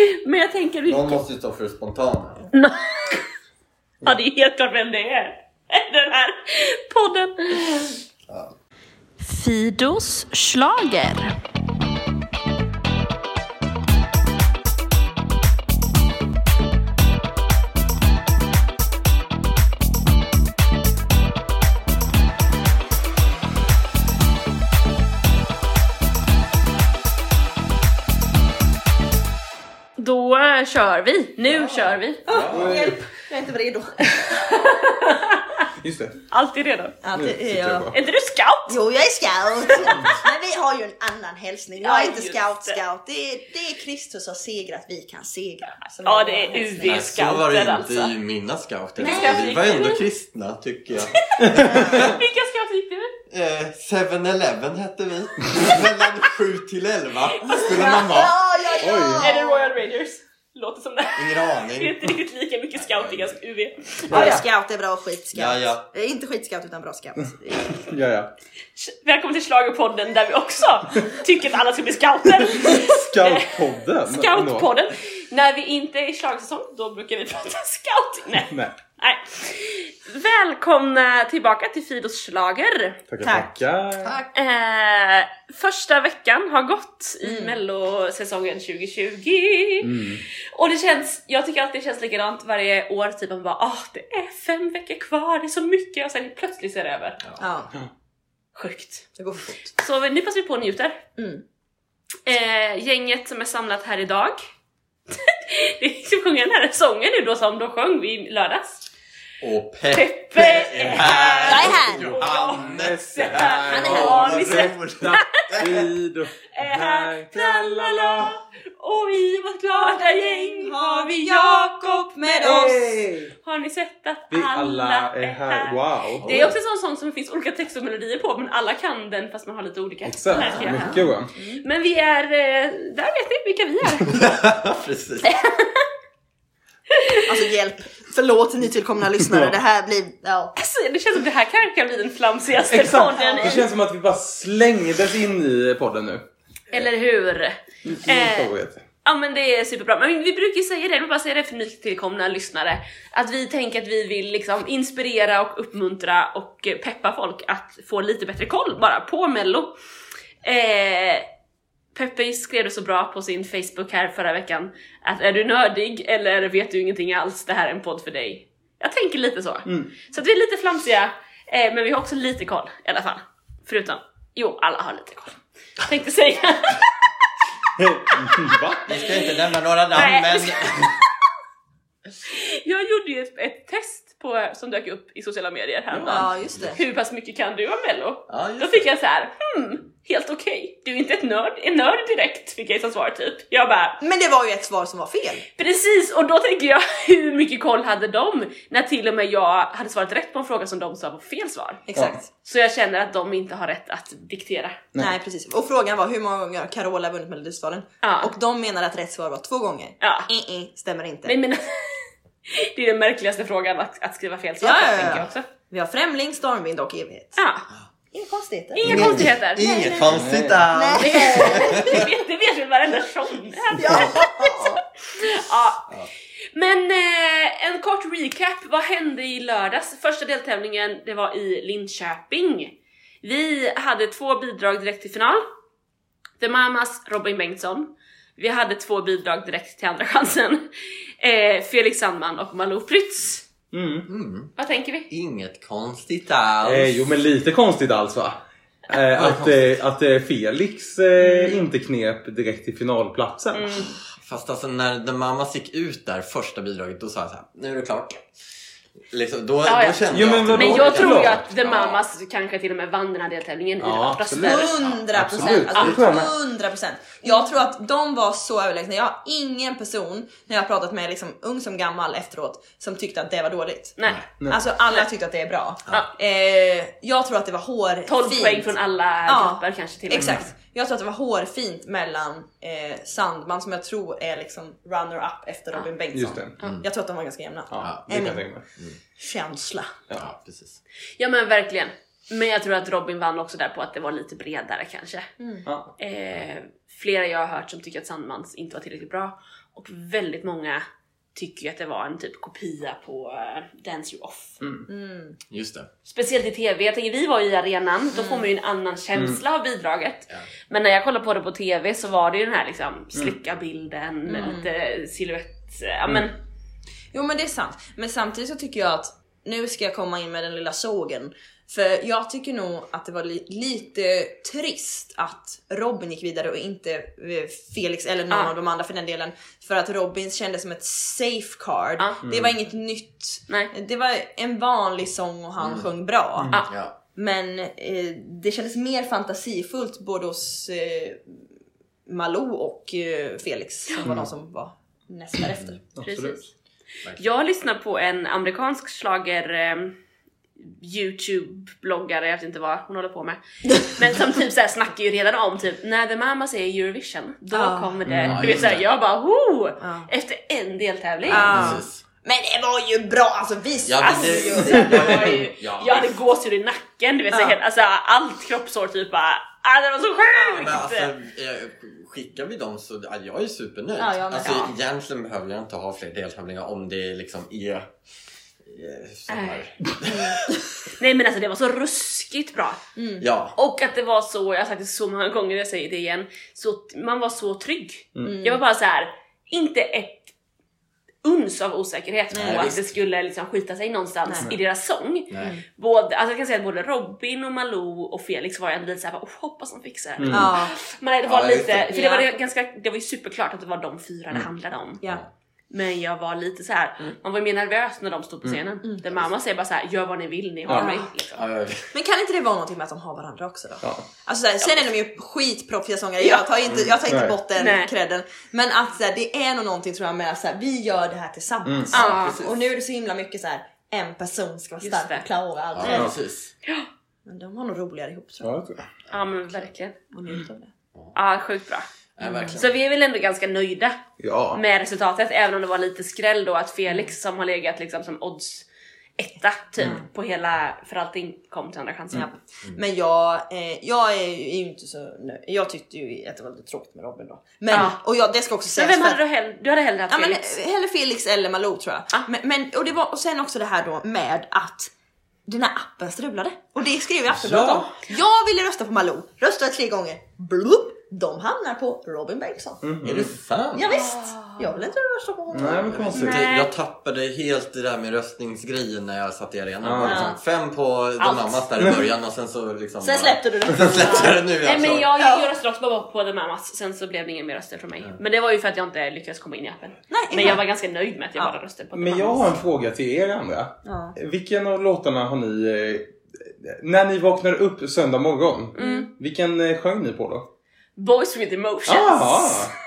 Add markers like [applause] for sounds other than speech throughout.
[laughs] Men jag tänker... Någon måste ju stå för det spontana. [laughs] Ja, det är helt klart vem det är. [laughs] Den här podden. Ja. Fidos slager. Kör vi. Nu kör vi. Åh, hjälp! Jag är inte redo. Just det. Alltid redo. Ja, det sitter är jag inte du scout? Jo, jag är scout. [laughs] Men vi har ju en annan hälsning. Jag Ja, är inte just scout, det. scout. Det är, det är Kristus har segrat, vi kan segra. Ja, det är hälsning. UV. Nej, så var det inte alltså. i mina scouter. Nej. Vi var ändå [laughs] kristna tycker jag. [laughs] Vilka scouter gick du med? Eh, 7-Eleven hette vi. Mellan 7 till 11 skulle man vara. Ja, ja, ja! Är det Royal Rangers? Låter som det. Ingen [laughs] Det är aning. inte riktigt lika mycket scouting som UV. Ja, ja. Scout är bra, skitscout. Ja, ja. Eh, Inte skitscout utan bra scout. [laughs] Ja, ja. Välkommen till Schlagerpodden där vi också tycker att alla ska bli scouter. [laughs] Scoutpodden. Scoutpodden. När vi inte är i schlagersäsong, då brukar vi prata scouting. Nej. Nej. Nej. Välkomna tillbaka till Fidos schlager. Tackar, Tack. tackar. Tack. Eh, första veckan har gått i Mm. mellosäsongen 2020. Mm. Och det känns, jag tycker alltid det känns likadant varje år, typ man bara ah det är fem veckor kvar, det är så mycket och sen plötsligt så är det över. Ja, Sjukt. det går för fort. Så nu passar vi på och njuter. Mm. Eh, gänget som är samlat här idag. [laughs] det är sjunga den här sången nu då som de sjöng i lördags. Och Peppe Peppe är här! Jag är här. Johannes är Han här. är här. Och [laughs] Är här, tralala! Och i vårt glada gäng har vi Jakob med oss. Har ni sett att Vi alla är här. Wow. Det är också en sån sång som det finns olika texter och melodier på men alla kan den fast man har lite olika Exakt. Mycket bra. Men vi är, eh, där vet ni vilka vi är. [laughs] Precis. [laughs] Alltså hjälp. Förlåt nytillkomna lyssnare. Ja. Det här blir... Ja. Alltså, det känns som det här kanske kan bli den flamsigaste Exakt. podden Det känns som att vi bara slängdes in i podden nu. Eller hur? Min Eh. Ja men det är superbra, men vi brukar ju säga det, jag vill bara säga det för nytillkomna lyssnare, att vi tänker att vi vill liksom inspirera och uppmuntra och peppa folk att få lite bättre koll bara på mello. Eh, Peppe skrev det så bra på sin Facebook här förra veckan, att är du nördig eller vet du ingenting alls, det här är en podd för dig. Jag tänker lite så. Mm. Så att vi är lite flamsiga, eh, men vi har också lite koll i alla fall. Förutom, jo alla har lite koll. Tänkte säga. [laughs] Va? Vi ska inte nämna några namn Nej, men [laughs] Jag gjorde ju ett, ett test på, som dök upp i sociala medier häromdagen. ja, just det. Hur pass mycket kan du om mello? Ja, Då fick jag så här, hmm, helt okej. Du är inte ett nörd, en nörd direkt fick jag som svar typ. Jag bara, Men det var ju ett svar som var fel. precis och då tänker jag [laughs] hur mycket koll hade de när till och med jag hade svarat rätt på en fråga som de sa var fel svar. Exakt. Så jag känner att de inte har rätt att diktera. Nej. precis. Och frågan var hur många gånger har Carola vunnit Melodifestivalen? Ja. Och de menar att rätt svar var två gånger. Ja. Eh, eh, stämmer inte. Nej men det är den märkligaste frågan att, att skriva fel svar Ja, på, ja, ja. tänker jag också. Vi har Främling, Stormvind och Evighet. Ja, Inga konstigheter. inga konstigheter. Inget konstigt alls. Nej. Det vet, det vet väl varenda sång. Ja. Ja. Men eh, en kort recap, vad hände i lördags? Första deltävlingen, det var i Linköping. Vi hade två bidrag direkt till final. The Mamas Robin Bengtsson. Vi hade två bidrag direkt till andra chansen. Eh, Felix Sandman och Malou Prytz. Mm. Mm. Vad tänker vi? Inget konstigt alls. Eh, jo men lite konstigt alls va? Eh, att, eh, att eh, Felix eh, inte knep direkt till finalplatsen. Mm. Fast alltså när The Mamas gick ut där första bidraget då sa jag så här, nu är det klart. Liksom, då, Ja, ja. då kände Jo, jag men jag tror ju att The Ja. Mamas kanske till och med vann den här deltävlingen Ja, i absolut. röster. Hundra procent! Alltså, hundra procent! Jag tror att de var så överlägsna. Jag har ingen person när jag har pratat med liksom, ung som gammal efteråt som tyckte att det var dåligt. Nej. Nej. Alltså alla tyckte att det är bra. Ja. Eh, jag tror att det var hårfint. 12 poäng från alla Ja, grupper kanske till och med. Exakt. Jag tror att det var hårfint mellan eh, Sandman som jag tror är liksom runner-up efter Robin Bengtsson. Just det. Jag tror att de var ganska jämna. Ja, det kan jag tänka mig. Känsla. Ja, precis. Ja men verkligen. Men jag tror att Robin vann också där på att det var lite bredare kanske. Ja. Eh, flera jag har hört som tycker att Sandmans inte var tillräckligt bra. Och väldigt många tycker ju att det var en typ kopia på eh, Dance You Off. Mm. Just det. Speciellt i TV. Jag tänker, vi var ju i arenan, då får man ju en annan känsla av bidraget. Ja. Men när jag kollade på det på TV så var det ju den här liksom slicka bilden lite silhuett. Ja, men, Jo men det är sant. Men samtidigt så tycker jag att nu ska jag komma in med den lilla sågen. För jag tycker nog att det var li- lite trist att Robin gick vidare och inte eh, Felix eller någon Ah. av de andra för den delen. För att Robin kändes som ett safeguard. Ah. Det var inget nytt. nej. Det var en vanlig sång och han sjöng bra. Ah. Ja. Men eh, det kändes mer fantasifullt både hos eh, Malou och eh, Felix som var de som var näst därefter. Absolut. Precis. Jag lyssnar på en amerikansk slager eh, Youtube-bloggare, jag vet inte vad hon håller på med. [laughs] Men som typ såhär snackar ju redan om typ när The Mama säger Eurovision, då Ah. kommer det, Mm, du vet såhär, jag bara ho! Ah. Efter en deltävling. Ah. Precis. Men det var ju bra, alltså vi Ja, Alltså, det- det var ju, Ja. jag hade gåshud i nacken, du vet, så Ja. helt, alltså, allt kroppshår typ bara, ah, [laughs] det var så sjukt! Men alltså, eh, skickar vi dem så ja, jag är supernöjd. Ja, jag alltså, Ja. Egentligen behöver jag inte ha fler deltävlingar om det liksom är eh, så här. Nej men alltså det var så ruskigt bra. Ja, Och att det var så, jag har sagt det så många gånger, jag säger det igen, så, man var så trygg. Jag var bara så här, inte ett uns av osäkerhet Nej, på att visst. det skulle liksom skita sig någonstans Nej. i deras sång. nej. Både, alltså jag kan säga att både Robin och Malou och Felix var ju ändå lite såhär, oh, hoppas de fixar det. Ja, Men det var Ja, lite, för det var ganska, det var ju superklart att det var de fyra det handlade om. ja. Men jag var lite så här, man var mer nervös när de stod på scenen. Där mamma säger bara så här, gör vad ni vill, ni har Ja. mig. Liksom. Ja, jag- Men kan inte det vara någonting med att de har varandra också då? Ja. Alltså såhär, sen är de ju skitproffsiga sångare, jag tar inte, jag tar inte Nej. bort den credden. Men att såhär, det är nog någonting tror jag med att vi gör det här tillsammans. Ja, precis. och nu är det så himla mycket så här. en person ska vara Just stark det. och klara allt. ja, precis. Men de har nog roligare ihop tror Ja, jag. jag tror det. Ja men verkligen. Och njuter av det. Ja, sjukt bra. Ja, verkligen. Så vi är väl ändå ganska nöjda Ja. med resultatet, även om det var lite skräll då att Felix som har legat liksom som odds etta typ på hela för allting kom till andra chansen. Ja. Men jag, eh, jag är, ju- inte så nöjd. Jag tyckte ju att det var lite tråkigt med Robin då. Men, Ja. och jag, det ska också Men sägas vem för hade du hellre, du hade hellre haft Ja men Felix? eh, hellre Felix eller Malou tror jag. Ah. Men, men, och, det var, och sen också det här då med att den här appen strulade. Och det skrev jag Aftonbladet Ja. om. Jag ville rösta på Malou, röstade tre gånger. Blup, de hamnar på Robin Bengtsson. Är det sant? Ja, visst. jag vill inte rösta på honom. Nej men konstigt. Nej. Jag tappade helt det där med röstningsgrejen när jag satt i arenan. Det var Ja. liksom fem på Allt. Mamas där i början och sen så liksom Sen släppte du det. [laughs] Sen släppte jag det nu Nej alltså. men jag, Ja. jag röstade också bara på The Mamas, sen så blev det ingen mer röster från mig. Men det var ju för att jag inte lyckades komma in i appen. Nej, Men jag var ganska nöjd med att jag Ja. bara röstade på The Men jag har en fråga till er andra. Ja. Vilken av låtarna har ni... Eh, när ni vaknar upp söndag morgon, Mm. vilken eh, sjöng ni på då? Boys with emotions. Ah,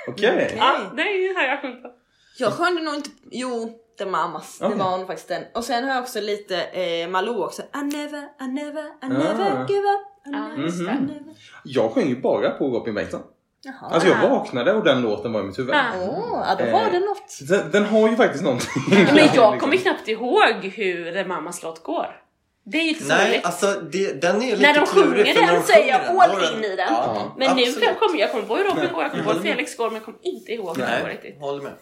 okej. Okej. Ja, det har jag sjungit på. Jag sjöng nog inte, jo The Mamas, det Okej. var nog faktiskt den. Och sen har jag också lite eh, Malou också. I never, I never, I never Ah. give up. I Ja, never, just I det. never. Jag sjöng ju bara på Robin Bengtsson. Jaha. Alltså jag vaknade och den låten var i mitt huvud. Ah. Åh, ja, då var Eh, det något. Den, den har ju faktiskt någonting. Men jag [laughs] kommer knappt ihåg hur The Mamas låt går. Det är ju lite Nej, sorgligt. alltså det, den är lite När de klurig, sjunger den de så är jag all in i den. Ja, Men nu absolut. kommer jag kommer på hur Robin går, jag kommer på hur håller med. Felix går men jag kommer inte ihåg hur det går Nej, riktigt. håller med.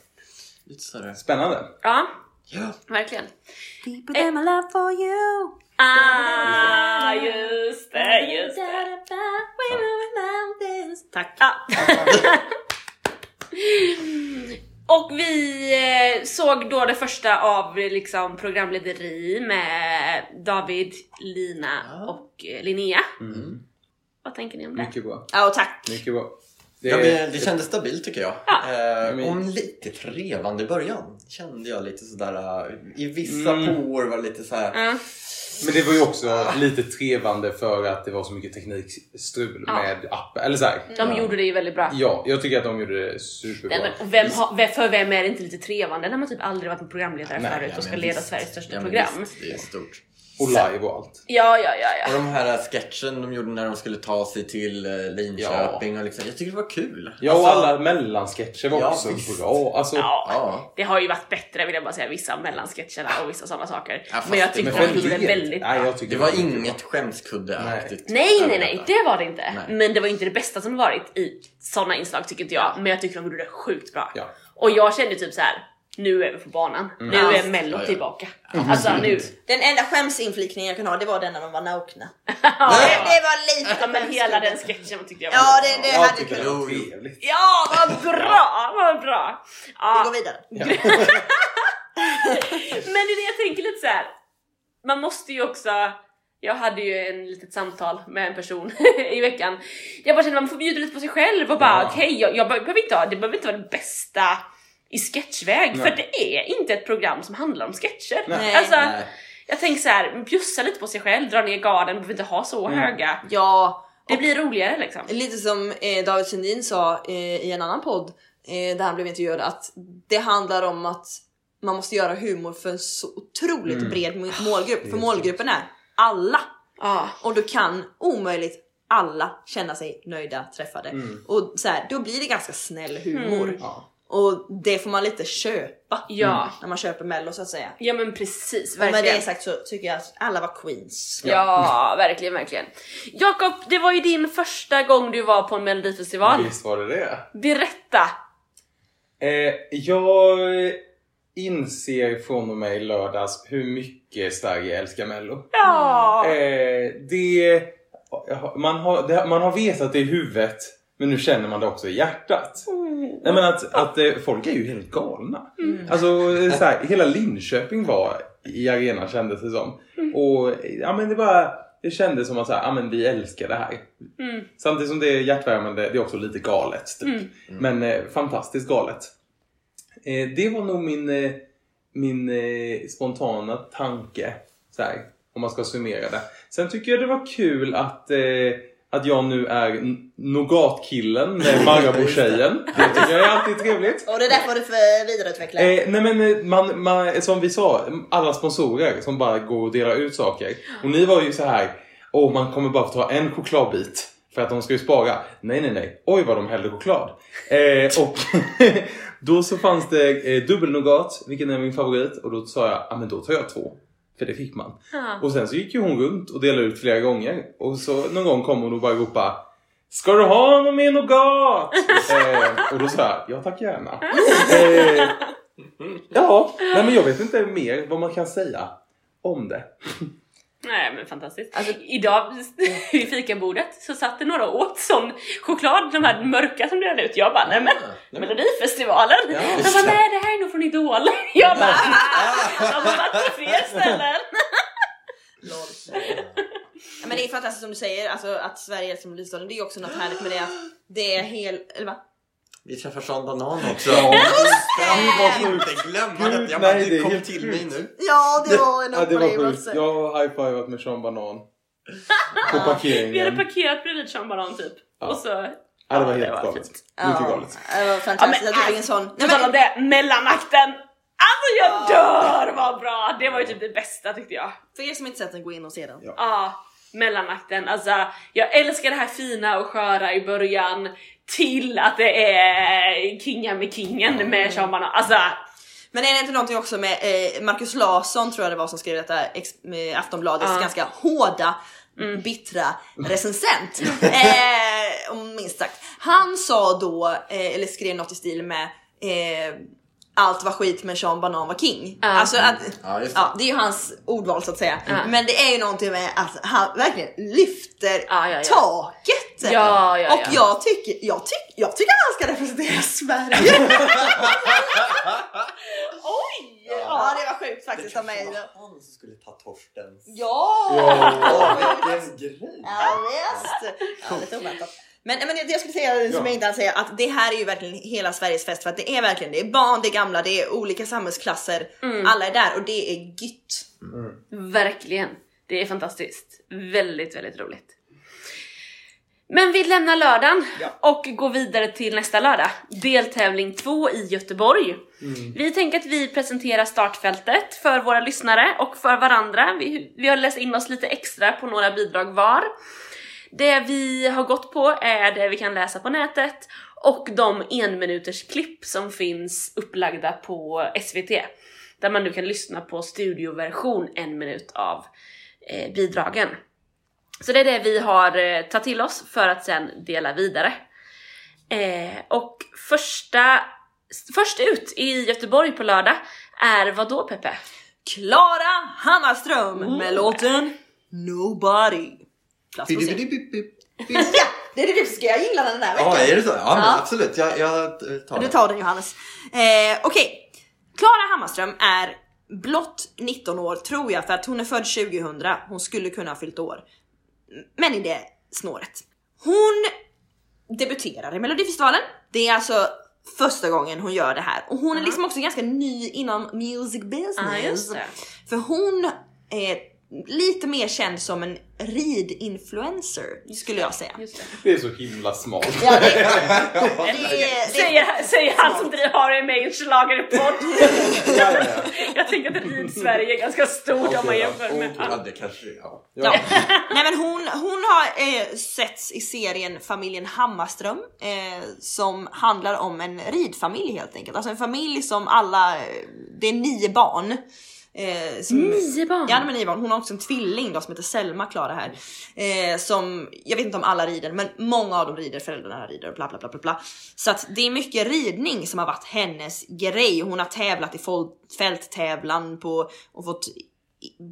Lite sådär. Spännande. Ja, Ja. verkligen. Deeper than my love for you. Ah, just det, just det. Tack. Ja. [laughs] Och vi eh, såg då det första av eh, liksom programlederi med David, Lina Ja. och eh, Linnea. Mm. Vad tänker ni om det? Mycket bra. Ja, och tack. Mycket bra. Det, Ja, men det kändes stabilt tycker jag. Ja. Eh, Men- Om lite trevande i början. Kände jag lite sådär, eh, i vissa Mm. påor var lite såhär. Ja. men det var ju också lite trevande för att det var så mycket teknikstrul Ja. med appen. Eller så här. De gjorde det ju väldigt bra. Ja, jag tycker att de gjorde det superbra. Nej, men, vem har, för vem är det inte lite trevande när man typ aldrig varit en programledare Nej, förut Ja, och ska leda visst. Sveriges största Ja, program? Visst, det är stort. Och live och allt. Ja, ja, ja, Och ja. de här sketchen de gjorde när de skulle ta sig till eh, Linköping och liksom, jag tycker det var kul. Ja, och Alltså, alla mellansketcher var Ja, också visst. bra. Alltså, ja. Ja. Det har ju varit bättre vill jag bara säga, vissa mellansketcherna och vissa sådana saker. Ja, men jag det- tyckte men de gjorde det helt- väldigt Nej, bra. jag tycker Det var inget skämskuddeaktigt. Nej, nej, nej, det var det inte. Nej. Men det var inte det bästa som varit i såna inslag tycker inte jag. Men jag tycker de gjorde det sjukt bra. Ja. Och jag kände typ så här. Nu är vi på banan. Nu Ja. är mello Ja, ja. tillbaka. Alltså nu. Den enda skämsinflikningen jag kan ha det var den när de var nakna. [laughs] Det, det var lite Ja men hela den sketchen tyckte jag var Ja det, det Jag hade tycker det kunnat. var trevligt. Ja vad bra, vad bra! Vi Ja, går vidare. [laughs] men det är det jag tänker lite så här. man måste ju också jag hade ju en litet samtal med en person [laughs] i veckan. Jag bara kände att man får bjuda lite på sig själv och bara Ja. okej, jag, jag behöver inte ha, det behöver inte vara det bästa i sketchväg Nej. för det är inte ett program som handlar om sketcher. Nej. Alltså, Nej. jag tänker så här, bjussa lite på sig själv, dra ner garden, behöver inte ha så Mm. höga. Ja, Det blir roligare liksom. lite som eh, David Sundin sa eh, i en annan podd eh, där han blev intervjuad att det handlar om att man måste göra humor för en så otroligt Mm. bred må- målgrupp. För Helt målgruppen är alla. Ja. Och då kan omöjligt alla känna sig nöjda, träffade. Mm. Och så här, då blir det ganska snäll humor. Mm. Ja. Och det får man lite köpa Ja. när man köper mello så att säga. ja men precis, Och med verkligen. det sagt så tycker jag att alla var queens. Ja, verkligen, verkligen. Jakob, det var ju din första gång du var på en melodifestival. Visst var det det. Berätta! Eh, jag inser från och med i lördags hur mycket Sverige älskar Mello. Ja! Eh, det, man, har, det, man har vetat det i huvudet men nu känner man det också i hjärtat. Nej, men att, att eh, folk är ju helt galna. Alltså eh, så här, hela Linköping var i arenan kändes det som. Och ja men det bara det kändes som att så här, ja, men vi älskar det här. Mm. Samtidigt som det är hjärtvärmande, det är också lite galet. Typ. Mm. Men eh, fantastiskt galet. Eh, det var nog min, eh, min eh, spontana tanke. Så här, om man ska summera det. Sen tycker jag det var kul att, eh, att jag nu är Nougat-killen med Marabou-tjejen. [laughs] Det tycker jag är alltid trevligt. Och det där får du för vidareutveckla. Eh, nej men eh, man, man, som vi sa, alla sponsorer som bara går och delar ut saker. Och ni var ju så här, åh man kommer bara få ta en chokladbit. För att de ska ju spara. Nej nej nej, oj vad de hällde choklad. Eh, och [laughs] då så fanns det eh, dubbelnougat, vilken är min favorit. Och då sa jag, ja men då tar jag två. För det fick man. Ja. Och sen så gick ju hon runt och delade ut flera gånger. Och så någon gång kom hon och bara ropa Ska du ha någon mer nougat? [laughs] eh, och då sa jag, ja tack gärna. Eh, [laughs] ja, nej men jag vet inte mer vad man kan säga om det. Nej men fantastiskt. Alltså, idag [laughs] vid fikabordet så satt det några och åt sån choklad, de här mörka som delade ut. Jag bara nej men men- Melodifestivalen! Ja, bara det. nej det här är nog från Idol. [laughs] Jag bara "Ah, de har varit på fler ställen. Men det är fantastiskt som du säger, alltså, att Sverige är som Melodifestivalen. Det är också något härligt med det att det är helt... Eller va? Vi träffar Sean Banan också. Ja. Jag kan inte glömma det. Jag bara, Nej, det det kom helt till sjukt. mig nu. Ja, det var en Ja, det var sjukt. Jag har high-fivat med Sean Banan. [laughs] På Vi hade parkeringen. parkerat bredvid Sean Banan typ. Ja. Och så... Ja, det var helt galet. Mycket galet. Ja, det var fantastiskt Ja, men, att du fick en sån... På Nej, tal om men, det, mellanakten! Alltså jag Ja. dör vad bra! Det var ju typ det bästa tyckte jag. för er som inte sett den, gå in och se den. Ja. Mellanakten. Alltså, jag älskar det här fina och sköra i början till att det är Kinga med kingen med Sean Banan. Alltså, Men är det inte någonting också med eh, Marcus Larsson tror jag det var som skrev detta, ex, med Aftonbladets Ja. ganska hårda, bittra recensent. [laughs] eh, minst sagt. Han sa då, eh, eller skrev något i stil med eh, allt var skit men Sean Banan var king. Ja. Alltså att, Ja, just det. ja, det är ju hans ordval så att säga. Ja. Men det är ju någonting med att han verkligen lyfter Ja, ja, ja. taket. Ja, ja, Och ja. jag tycker, jag, tyck, jag tycker han ska representera Sverige. [laughs] oj! Ja det var sjukt faktiskt av mig. Det var han som skulle ta Torstens. Ja! Åh, vilken grej! Ja visst! Ja, lite oväntat. Men, men det jag skulle säga som Ja. jag inte hann säga att det här är ju verkligen hela Sveriges fest för att det är verkligen det är barn, det är gamla, det är olika samhällsklasser. Alla är där och det är gytt. Verkligen. Det är fantastiskt. Väldigt, väldigt roligt. Men vi lämnar lördagen och går vidare till nästa lördag. Deltävling 2 i Göteborg. Vi tänker att vi presenterar startfältet för våra lyssnare och för varandra. Vi, vi har läst in oss lite extra på några bidrag var. Det vi har gått på är det vi kan läsa på nätet och de enminuters klipp som finns upplagda på SVT. Där man nu kan lyssna på studioversion en minut av eh, bidragen. Så det är det vi har eh, tagit till oss för att sen dela vidare. Eh, och första Först ut i Göteborg på lördag är vad då Peppe? Klara Hammarström Mm. med låten Nobody. Plats på scen. [laughs] Ja, det är det du ska jag gilla den där veckan. Ja, är det så? Ja, Ja. absolut. Jag, jag tar Du det. tar den Johannes. Eh, Okej, Klara Hammarström är blott 19 år tror jag för att hon är född 2000. Hon skulle kunna ha fyllt år. Men i det snåret. Hon debuterar i Melodifestivalen. Det är alltså första gången hon gör det här och hon är liksom också ganska ny inom music business. Det. För hon är lite mer känd som en rid-influencer skulle jag säga. Just det. Det är så himla smart. Ja, det, [laughs] det, det, [laughs] Säger, säger han som driver har en egen schlagerpodd. [laughs] Ja, ja, ja. Jag tänker att Rid Sverige är ganska stort om man jämför med... Ja, det kanske... Ja. Ja. Nej men hon, hon har eh, setts i serien Familjen Hammarström eh, som handlar om en ridfamilj helt enkelt. Alltså en familj som alla, eh, det är nio barn. Eh, som, Nio barn? Ja är nio barn. Hon har också en tvilling då som heter Selma Klara här. Eh, som, jag vet inte om alla rider men många av dem rider, föräldrarna rider bla bla bla bla bla. Så att det är mycket ridning som har varit hennes grej. Hon har tävlat i fälttävlan på och fått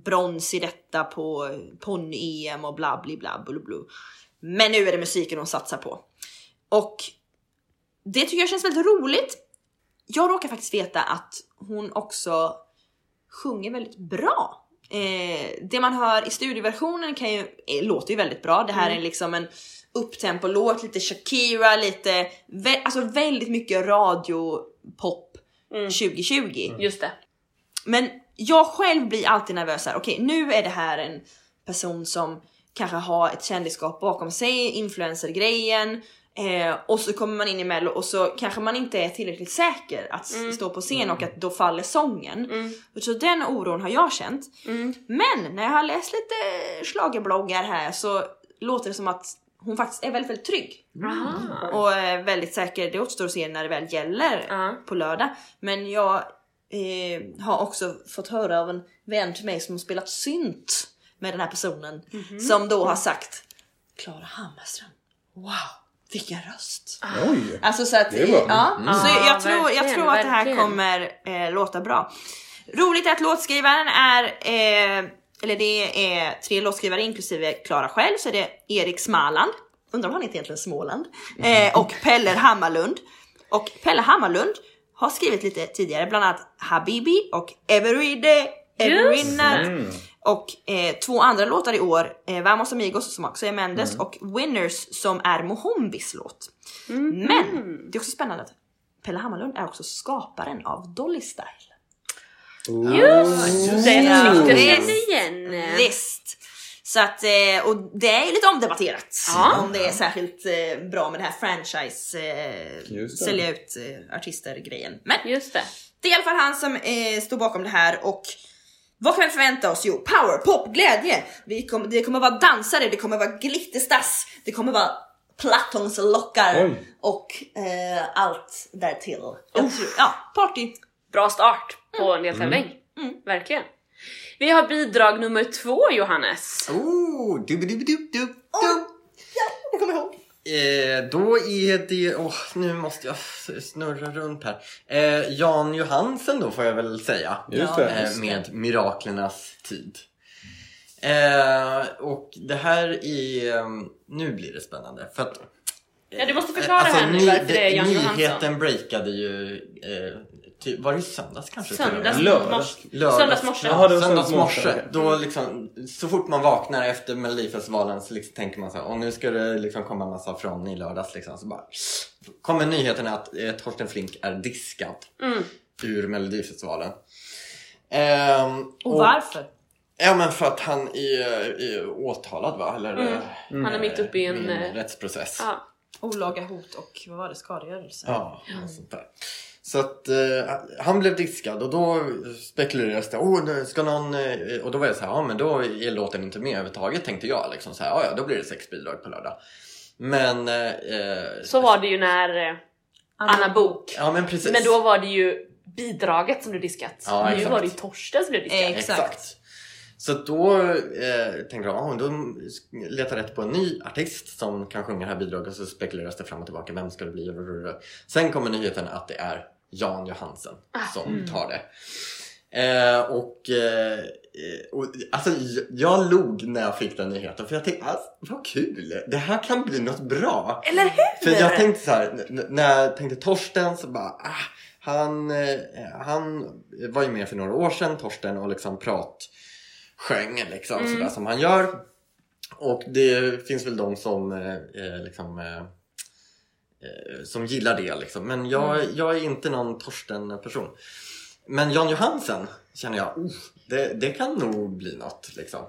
brons i detta på ponny-EM och bla bla bla bla bla. Men nu är det musiken hon satsar på. Och det tycker jag känns väldigt roligt. Jag råkar faktiskt veta att hon också sjunger väldigt bra. Eh, det man hör i studioversionen kan ju, eh, låter ju väldigt bra. Det här är liksom en upptempo-låt, lite Shakira, lite, vä- alltså väldigt mycket radiopop 2020. Just det. Men jag själv blir alltid nervös här. Okej, nu är det här en person som kanske har ett kändisskap bakom sig, influencer-grejen. Eh, och så kommer man in i mello och så kanske man inte är tillräckligt säker att s- stå på scen och att då faller sången. Så den oron har jag känt. Men när jag har läst lite schlagerbloggar här så låter det som att hon faktiskt är väldigt, väldigt trygg. Aha. Och är väldigt säker, det återstår att se när det väl gäller Ja. på lördag. Men jag eh, har också fått höra av en vän till mig som har spelat synt med den här personen. Mhm. Som då har sagt Klara Hammarström, wow vilken röst! Oj! Alltså så att, Det bra. ja, så jag, Ja, jag, tror, jag tror att det här kommer eh, låta bra. Roligt att låtskrivaren är, eh, eller det är tre låtskrivare inklusive Klara själv, så det är Erik Smaland, undrar om han heter egentligen Småland, eh, och Pelle Hammarlund. Och Pelle Hammarlund har skrivit lite tidigare, bland annat Habibi och Everyday, Every Night. Mm. Och eh, två andra låtar i år, eh, Vamos Amigos som också är Mendes och Winners som är Mohombis låt. Men det är också spännande att Pelle Hammarlund är också skaparen av Dolly Style. Just det, Ja, jag känner igen. Visst! Så att, eh, och det är lite omdebatterat Ja. om det är särskilt eh, bra med det här franchise, eh, sälja ut artister grejen. Men Just det. det är i alla fall han som står bakom det här och vad kan vi förvänta oss? Jo, power, pop, glädje. Vi kommer, det kommer vara dansare, det kommer vara glitterstass, det kommer vara Platonslockar Oj. och eh, allt därtill. Jag tror, ja, party. Bra start på en deltävling. Verkligen. Vi har bidrag nummer två Johannes. Oh, dubbidubbidubbdub. Ja, jag kommer ihåg. Eh, då är det, åh nu måste jag snurra runt här. Eh, Jan Johansen då får jag väl säga. Just det. Eh, med Miraklernas tid. Eh, och det här är, eh, nu blir det spännande för att Ja, du måste förklara alltså, här nu ny- varför det är Jan Nyheten Johansson. breakade ju, eh, ty, var det i söndags kanske? och? Söndags morse. Lördags. Söndags morse. Jaha, det var Söndags morse, då liksom, så fort man vaknar efter Melodifestivalen så liksom tänker man så här, och nu ska det liksom komma en massa från i lördags liksom. Så bara kommer nyheten att eh, Torsten Flink är diskad Mm. ur Melodifestivalen. Ehm, Och varför? Ja men för att han är, är åtalad va? Eller, Mm. eh, Han är mitt uppe i en... eh, rättsprocess. Ja. Olaga hot och vad var det? Skadegörelse? Ja, och sånt där. Så att eh, han blev diskad och då spekulerades det, oh, ska någon... Eh, och då var jag så här, ja men då är låten inte med överhuvudtaget tänkte jag. Liksom så här, ja, ja då blir det sex bidrag på lördag. Men... Eh, Så var det ju när eh, Anna Bok. Ja men precis. Men då var det ju bidraget som blev diskat. Ja, nu exakt. var det ju Torsten som blev diskat. Eh, Exakt. Så att då eh, tänkte jag, oh, då letar rätt på en ny artist som kan sjunga det här bidraget och så spekuleras det fram och tillbaka, vem ska det bli? Sen kommer nyheten att det är Jan Johansen Ah. som tar det. Eh, och, eh, och alltså, jag- jag log när jag fick den nyheten för jag tänkte alltså, vad kul, det här kan bli något bra. Eller hur? För jag tänkte så här, när jag tänkte Torsten så bara, ah, han, eh, han var ju med för några år sedan, Torsten, och liksom prat sjöng liksom Mm. sådär som han gör. Och det finns väl de som eh, eh, liksom eh, som gillar det liksom. Men jag, Mm. jag är inte någon Torsten-person. Men Jan Johansen känner jag, oh, det, det kan nog bli något liksom.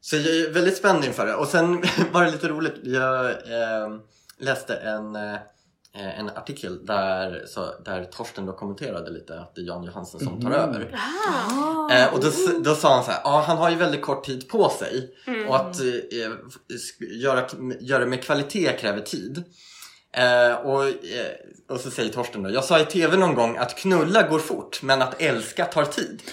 Så jag är väldigt spänd inför det. Och sen [laughs] var det lite roligt, jag eh, läste en, eh, en artikel där, så, där Torsten då kommenterade lite att det är Jan Johansen som tar över. Ah. Eh, och då, då sa han så här, ja han har ju väldigt kort tid på sig Mm. och att eh, göra, göra med kvalitet kräver tid. Eh, och, eh, och så säger Torsten då, jag sa i TV någon gång att knulla går fort men att älska tar tid. [laughs]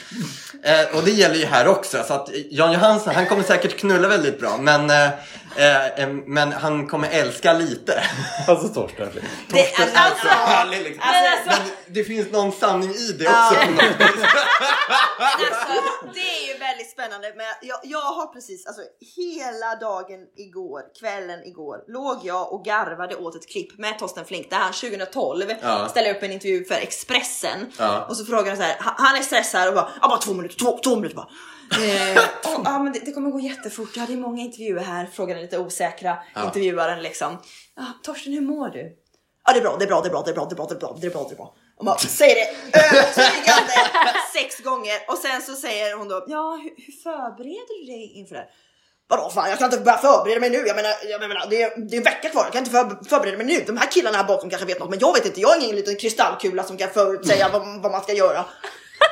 Eh, och det gäller ju här också så att Jan Johansen han kommer säkert knulla väldigt bra men, eh, eh, eh, men han kommer älska lite. [laughs] Alltså Torsten. Det, Torsten är alltså, så härlig liksom. alltså, Men det finns någon sanning i det också. [laughs] alltså, det är ju väldigt spännande. Men jag, jag har precis, alltså hela dagen igår, kvällen igår, låg jag och garvade åt ett klipp med Torsten Flink där han 2012 Ja. ställer upp en intervju för Expressen. Ja. Och så frågar han så här, han- är stressad och bara, bara två minuter, två, två minuter bara. [laughs] Eh, och, ja men det, det kommer gå jättefort, ja det är många intervjuer här, frågar den lite osäkra Ja. intervjuaren liksom. Ja, Torsten hur mår du? Ja det är bra, det är bra, det är bra, det är bra, det är bra, det är bra, det är bra, det är bra. Och man säger det övertygande [laughs] sex gånger och sen så säger hon då, ja hur, hur förbereder du dig inför det här? Vadå fan, jag kan inte börja förbereda mig nu. Jag menar, jag menar det, är, det är en vecka kvar. Jag kan inte för, förbereda mig nu. De här killarna här bakom kanske vet något, men jag vet inte. Jag är ingen liten kristallkula som kan förutsäga vad, vad man ska göra.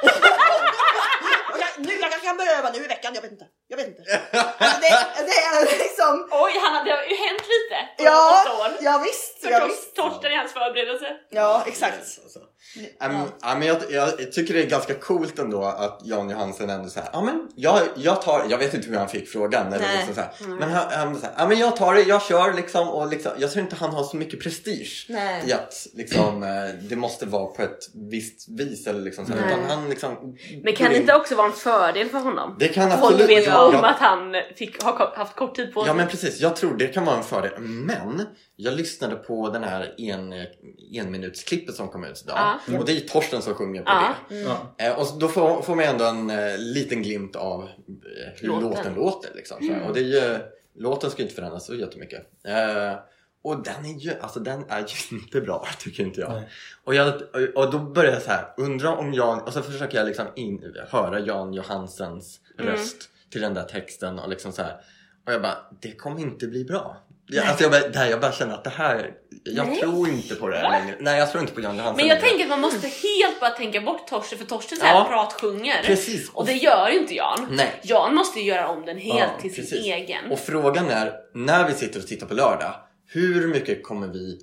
[laughs] nu, jag kanske kan börja öva nu i veckan. Jag vet inte. Jag vet inte. Alltså, det, det är liksom. Oj, han, det har ju hänt lite på Ja, åtta år. ja visst. För Ja, visst. Torsten i hans förberedelse. ja exakt. Um, ja, men jag, jag tycker det är ganska coolt ändå att Jan Johansen ändå säger ja men jag, jag tar, jag vet inte hur han fick frågan eller Nej. liksom så här, men han, han säger ja men jag tar det, jag kör liksom och liksom, jag tror inte han har så mycket prestige Nej. i att liksom eh, det måste vara på ett visst vis eller liksom så här, utan han liksom Men kan det inte också vara en fördel för honom? Det kan absolut vet om att han fick, har haft kort tid på sig. Ja men precis, jag tror det kan vara en fördel. Men jag lyssnade på den här en, enminutsklippet som kom ut idag. Ja. Och det är Torsten som sjunger på Ja. det. Ja. Eh, och då får, får man ändå en eh, liten glimt av eh, hur Låten. låten, låter. Liksom, här. Och det är ju, låten ska ju inte förändras så jättemycket. Eh, och den är ju, alltså den är ju [laughs] inte bra tycker inte jag. Nej. Och, jag och- och då börjar jag så här, undra om Jan, och så försöker jag liksom in, höra Jan Johansens Mm. röst till den där texten och liksom så här. Och jag bara, det kommer inte bli bra. Jag, alltså jag, bara, det här, jag bara känner att det här, jag Nej. tror inte på det här längre. Nej jag tror inte på Jan Johansen Men jag längre. tänker att man måste helt bara tänka bort Torsten för Torsten så här Ja. pratsjunger. Precis. Och det gör ju inte Jan. Nej. Jan måste ju göra om den helt Ja, till sin precis. egen. Och frågan är, när vi sitter och tittar på lördag, hur mycket kommer vi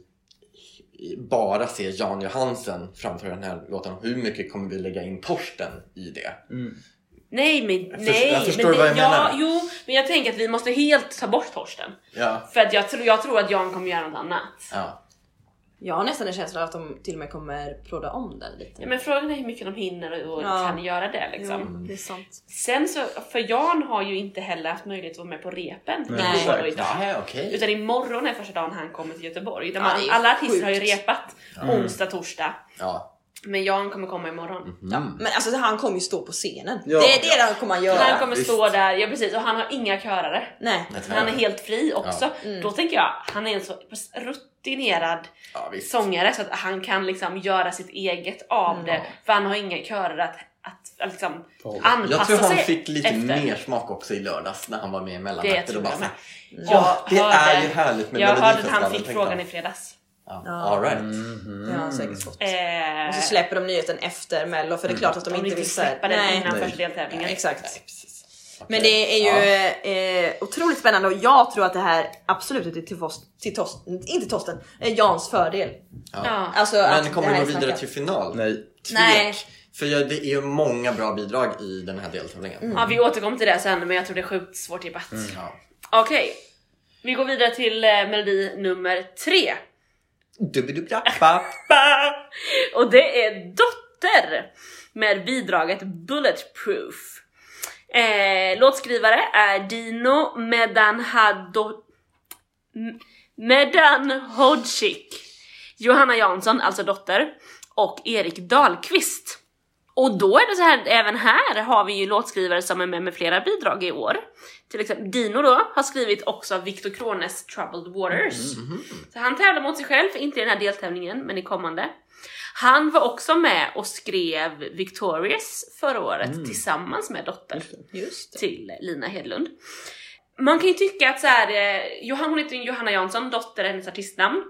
bara se Jan Johansen framför den här låten? Hur mycket kommer vi lägga in Torsten i det? Nej men Jag förstår- nej. jag förstår men det, vad jag ja, menar. Jo, men jag tänker att vi måste helt ta bort Torsten. Ja. För att jag, tror- jag tror att Jan kommer göra något annat. ja. Jag har nästan en känsla av att de till och med kommer prodda om den lite. Ja, men frågan är hur mycket de hinner och Ja. kan göra det liksom. Jo, det är sant. Sen så, för Jan har ju inte heller haft möjlighet att vara med på repen Nej. idag. Nej, okej. Utan imorgon är första dagen han kommer till Göteborg. Ja, man, alla artister har ju sjukt. repat onsdag, torsdag. Ja. Men Jan kommer komma imorgon. Mm. Ja, men alltså han kommer ju stå på scenen. Ja. det är det han kommer att göra. han kommer visst. stå där, ja precis, och han har inga körare. Nej. Han är helt fri också. Då tänker jag, han är en så rutinerad Ja, sångare så att han kan liksom göra sitt eget av det. För han har inga körare att, att, att liksom Ja. anpassa Jag tror han fick lite efter. mer smak också i lördags när han var med i Det mellanakten. bara jag med. Jag "Åh, det är ju härligt med Jag hörde att han Melodifestivalen", fick frågan han. i fredags. Ja. Ja. All right. Det har han säkert fått. Eh, Och så släpper de nyheten efter mello för det är klart att de, de inte vill säga släppa den innan Nej. första deltävlingen. Exakt. Nej. Okej. Men det är ju eh, otroligt spännande och jag tror att det här absolut är till, Tos- till Torsten, inte Torsten, eh, Jans fördel. Ja. Alltså Men att kommer vi gå vidare snackat. till final? Nej. Tvek. Nej. För jag, det är ju många bra bidrag i den här deltävlingen. ja, vi återkommer till det sen men jag tror det är sjukt svårt tippat. Ja. Okej, vi går vidare till eh, melodi nummer tre. [laughs] Och det är Dotter med bidraget Bulletproof. Eh, låtskrivare är Dino Medanhado... Medanhodzik. Johanna Jansson, alltså Dotter, och Erik Dahlqvist. Och då är det så här, även här har vi ju låtskrivare som är med med flera bidrag i år. Till exempel Dino då har skrivit också Viktor Krones Troubled Waters. Så han tävlar mot sig själv, inte i den här deltävlingen, men i kommande. Han var också med och skrev Victorious förra året tillsammans med Dotter Just det. till Lina Hedlund. Man kan ju tycka att så här, eh, Johan, hon heter Johanna Jansson, Dotter är hennes artistnamn.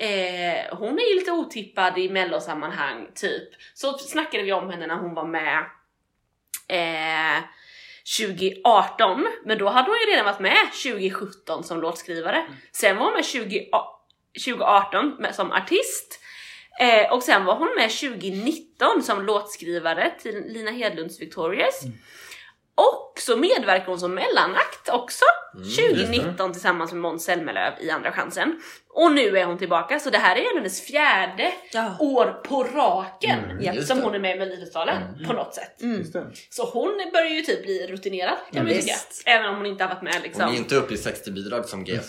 Eh, hon är ju lite otippad i mellosammanhang, typ. Så snackade vi om henne när hon var med eh, 2018, men då hade hon ju redan varit med 2017 som låtskrivare. Sen var hon med 20, 2018 med, som artist. Eh, och sen var hon med 2019 som låtskrivare till Lina Hedlunds Victorious. Och så medverkar hon som mellanakt också 2019 tillsammans med Måns Zelmerlöw i Andra chansen. Och nu är hon tillbaka, så det här är hennes fjärde Ja. år på raken Mm, som det. hon är med i Melodifestivalen på något sätt. Det. Så hon börjar ju typ bli rutinerad kan man ju tycka. Även om hon inte har varit med liksom. Hon är inte uppe i 60 bidrag som vi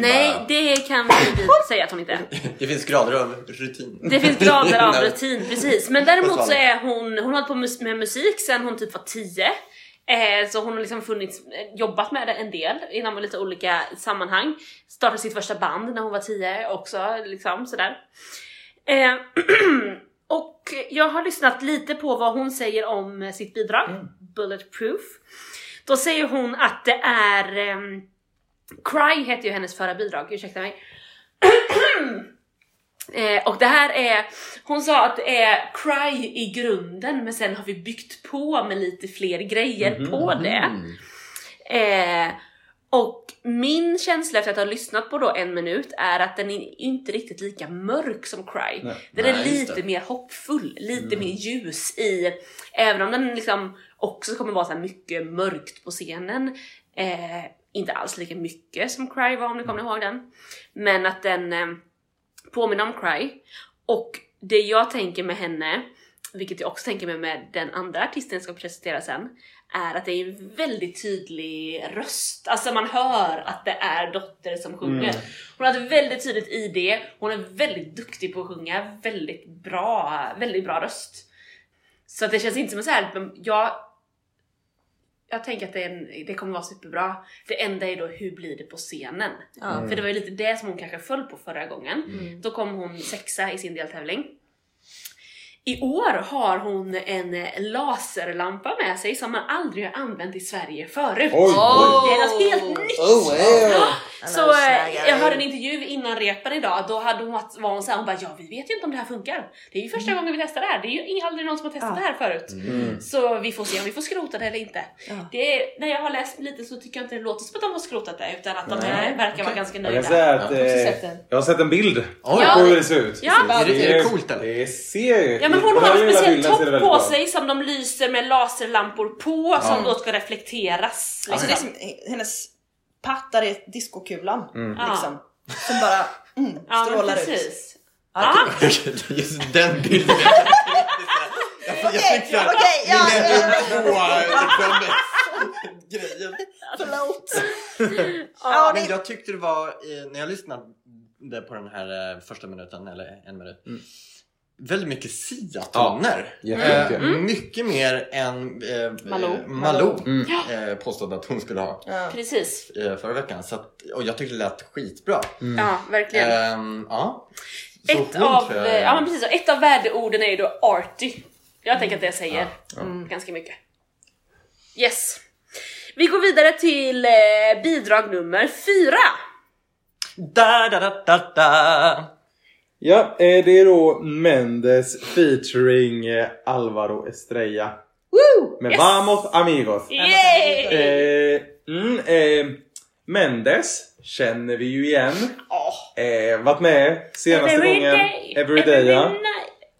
Nej, bara- det kan vi säga att hon inte är. [laughs] det finns grader av rutin. Det finns grader av [laughs] rutin, precis. Men däremot så är hon, hon har hållit på med musik sen hon typ var 10. Eh, så hon har liksom funnits, eh, jobbat med det en del inom lite olika sammanhang. Startade sitt första band när hon var 10 också, liksom sådär. Eh, [clears throat] och jag har lyssnat lite på vad hon säger om sitt bidrag, Bulletproof. Då säger hon att det är... Cry heter ju hennes förra bidrag, ursäkta mig. [clears throat] Eh, och det här är, hon sa att det är cry i grunden men sen har vi byggt på med lite fler grejer på det. Eh, och min känsla efter att ha lyssnat på då en minut är att den är inte riktigt lika mörk som Cry. Nej. Den är Nej, lite mer hoppfull, lite mer ljus i, även om den liksom också kommer vara så mycket mörkt på scenen. Eh, inte alls lika mycket som Cry var om ni kommer ihåg den. Men att den påminner om Cry. Och det jag tänker med henne, vilket jag också tänker med, med den andra artisten jag ska presentera sen, är att det är en väldigt tydlig röst. Alltså man hör att det är Dotter som sjunger. Hon har ett väldigt tydligt ID, hon är väldigt duktig på att sjunga, väldigt bra, väldigt bra röst. Så det känns inte som så här, jag jag tänker att det, en, det kommer vara superbra. Det enda är då hur blir det på scenen? Ja. För det var ju lite det som hon kanske föll på förra gången. Då kom hon sexa i sin deltävling. I år har hon en laserlampa med sig som man aldrig har använt i Sverige förut. Oj, Oh. Det är något helt nytt! Oh, wow. Så eh, jag hörde en intervju innan repen idag, då hade hon, varit- var hon såhär, hon bara ja vi vet ju inte om det här funkar. Det är ju första gången vi testar det här, det är ju aldrig någon som har testat Ja. det här förut. Mm. Så vi får se om vi får skrota det eller inte. Ja. Det är, när jag har läst lite så tycker jag inte det låter som att de har skrotat det utan att de Nej. verkar vara ganska Jag nöjda. kan säga att Ja. Jag eh, jag har sett en bild Oj. Ja. på hur det ser ut. Ja. Är det, är det coolt eller? Det ser Ja men hon på den har här en speciell topp på sig som de lyser med laserlampor på som då ska reflekteras. Alltså Liksom. det är som hennes pattar är diskokulan. Mm. Liksom. Som bara mm, Ja men strålar ut. precis. Ja, Ja. [laughs] Just den bilden. [laughs] Jag jag fick såhär, Okej, ja, Millennium ja, 2-grejen. Förlåt. Ja, Men jag tyckte det var, när jag lyssnade på den här eh, första minuten, eller en minut, väldigt mycket Sia-toner. Jättemycket. Eh, mycket mer än eh, Malou. eh, Malou Mm. eh, påstod att hon skulle ha Ja. Precis. eh, förra veckan. Så att, och jag tyckte det lät skitbra. Ja, verkligen. Ehm, ja. Så ett, hon av, jag- ja, men precis, ett av värdeorden är ju då arty. Jag tänker att det säger Ja, mm, ganska mycket. Yes. Vi går vidare till eh, bidrag nummer fyra. Da, da, da, da, da. Ja, eh, det är då Mendes featuring eh, Alvaro Estrella. Woo! Med Yes! Vamos Amigos. Yay! Eh, mm, eh, Mendes känner vi ju igen. Åh. Eh, varit med senaste Every gången. day, Everyday ja. night.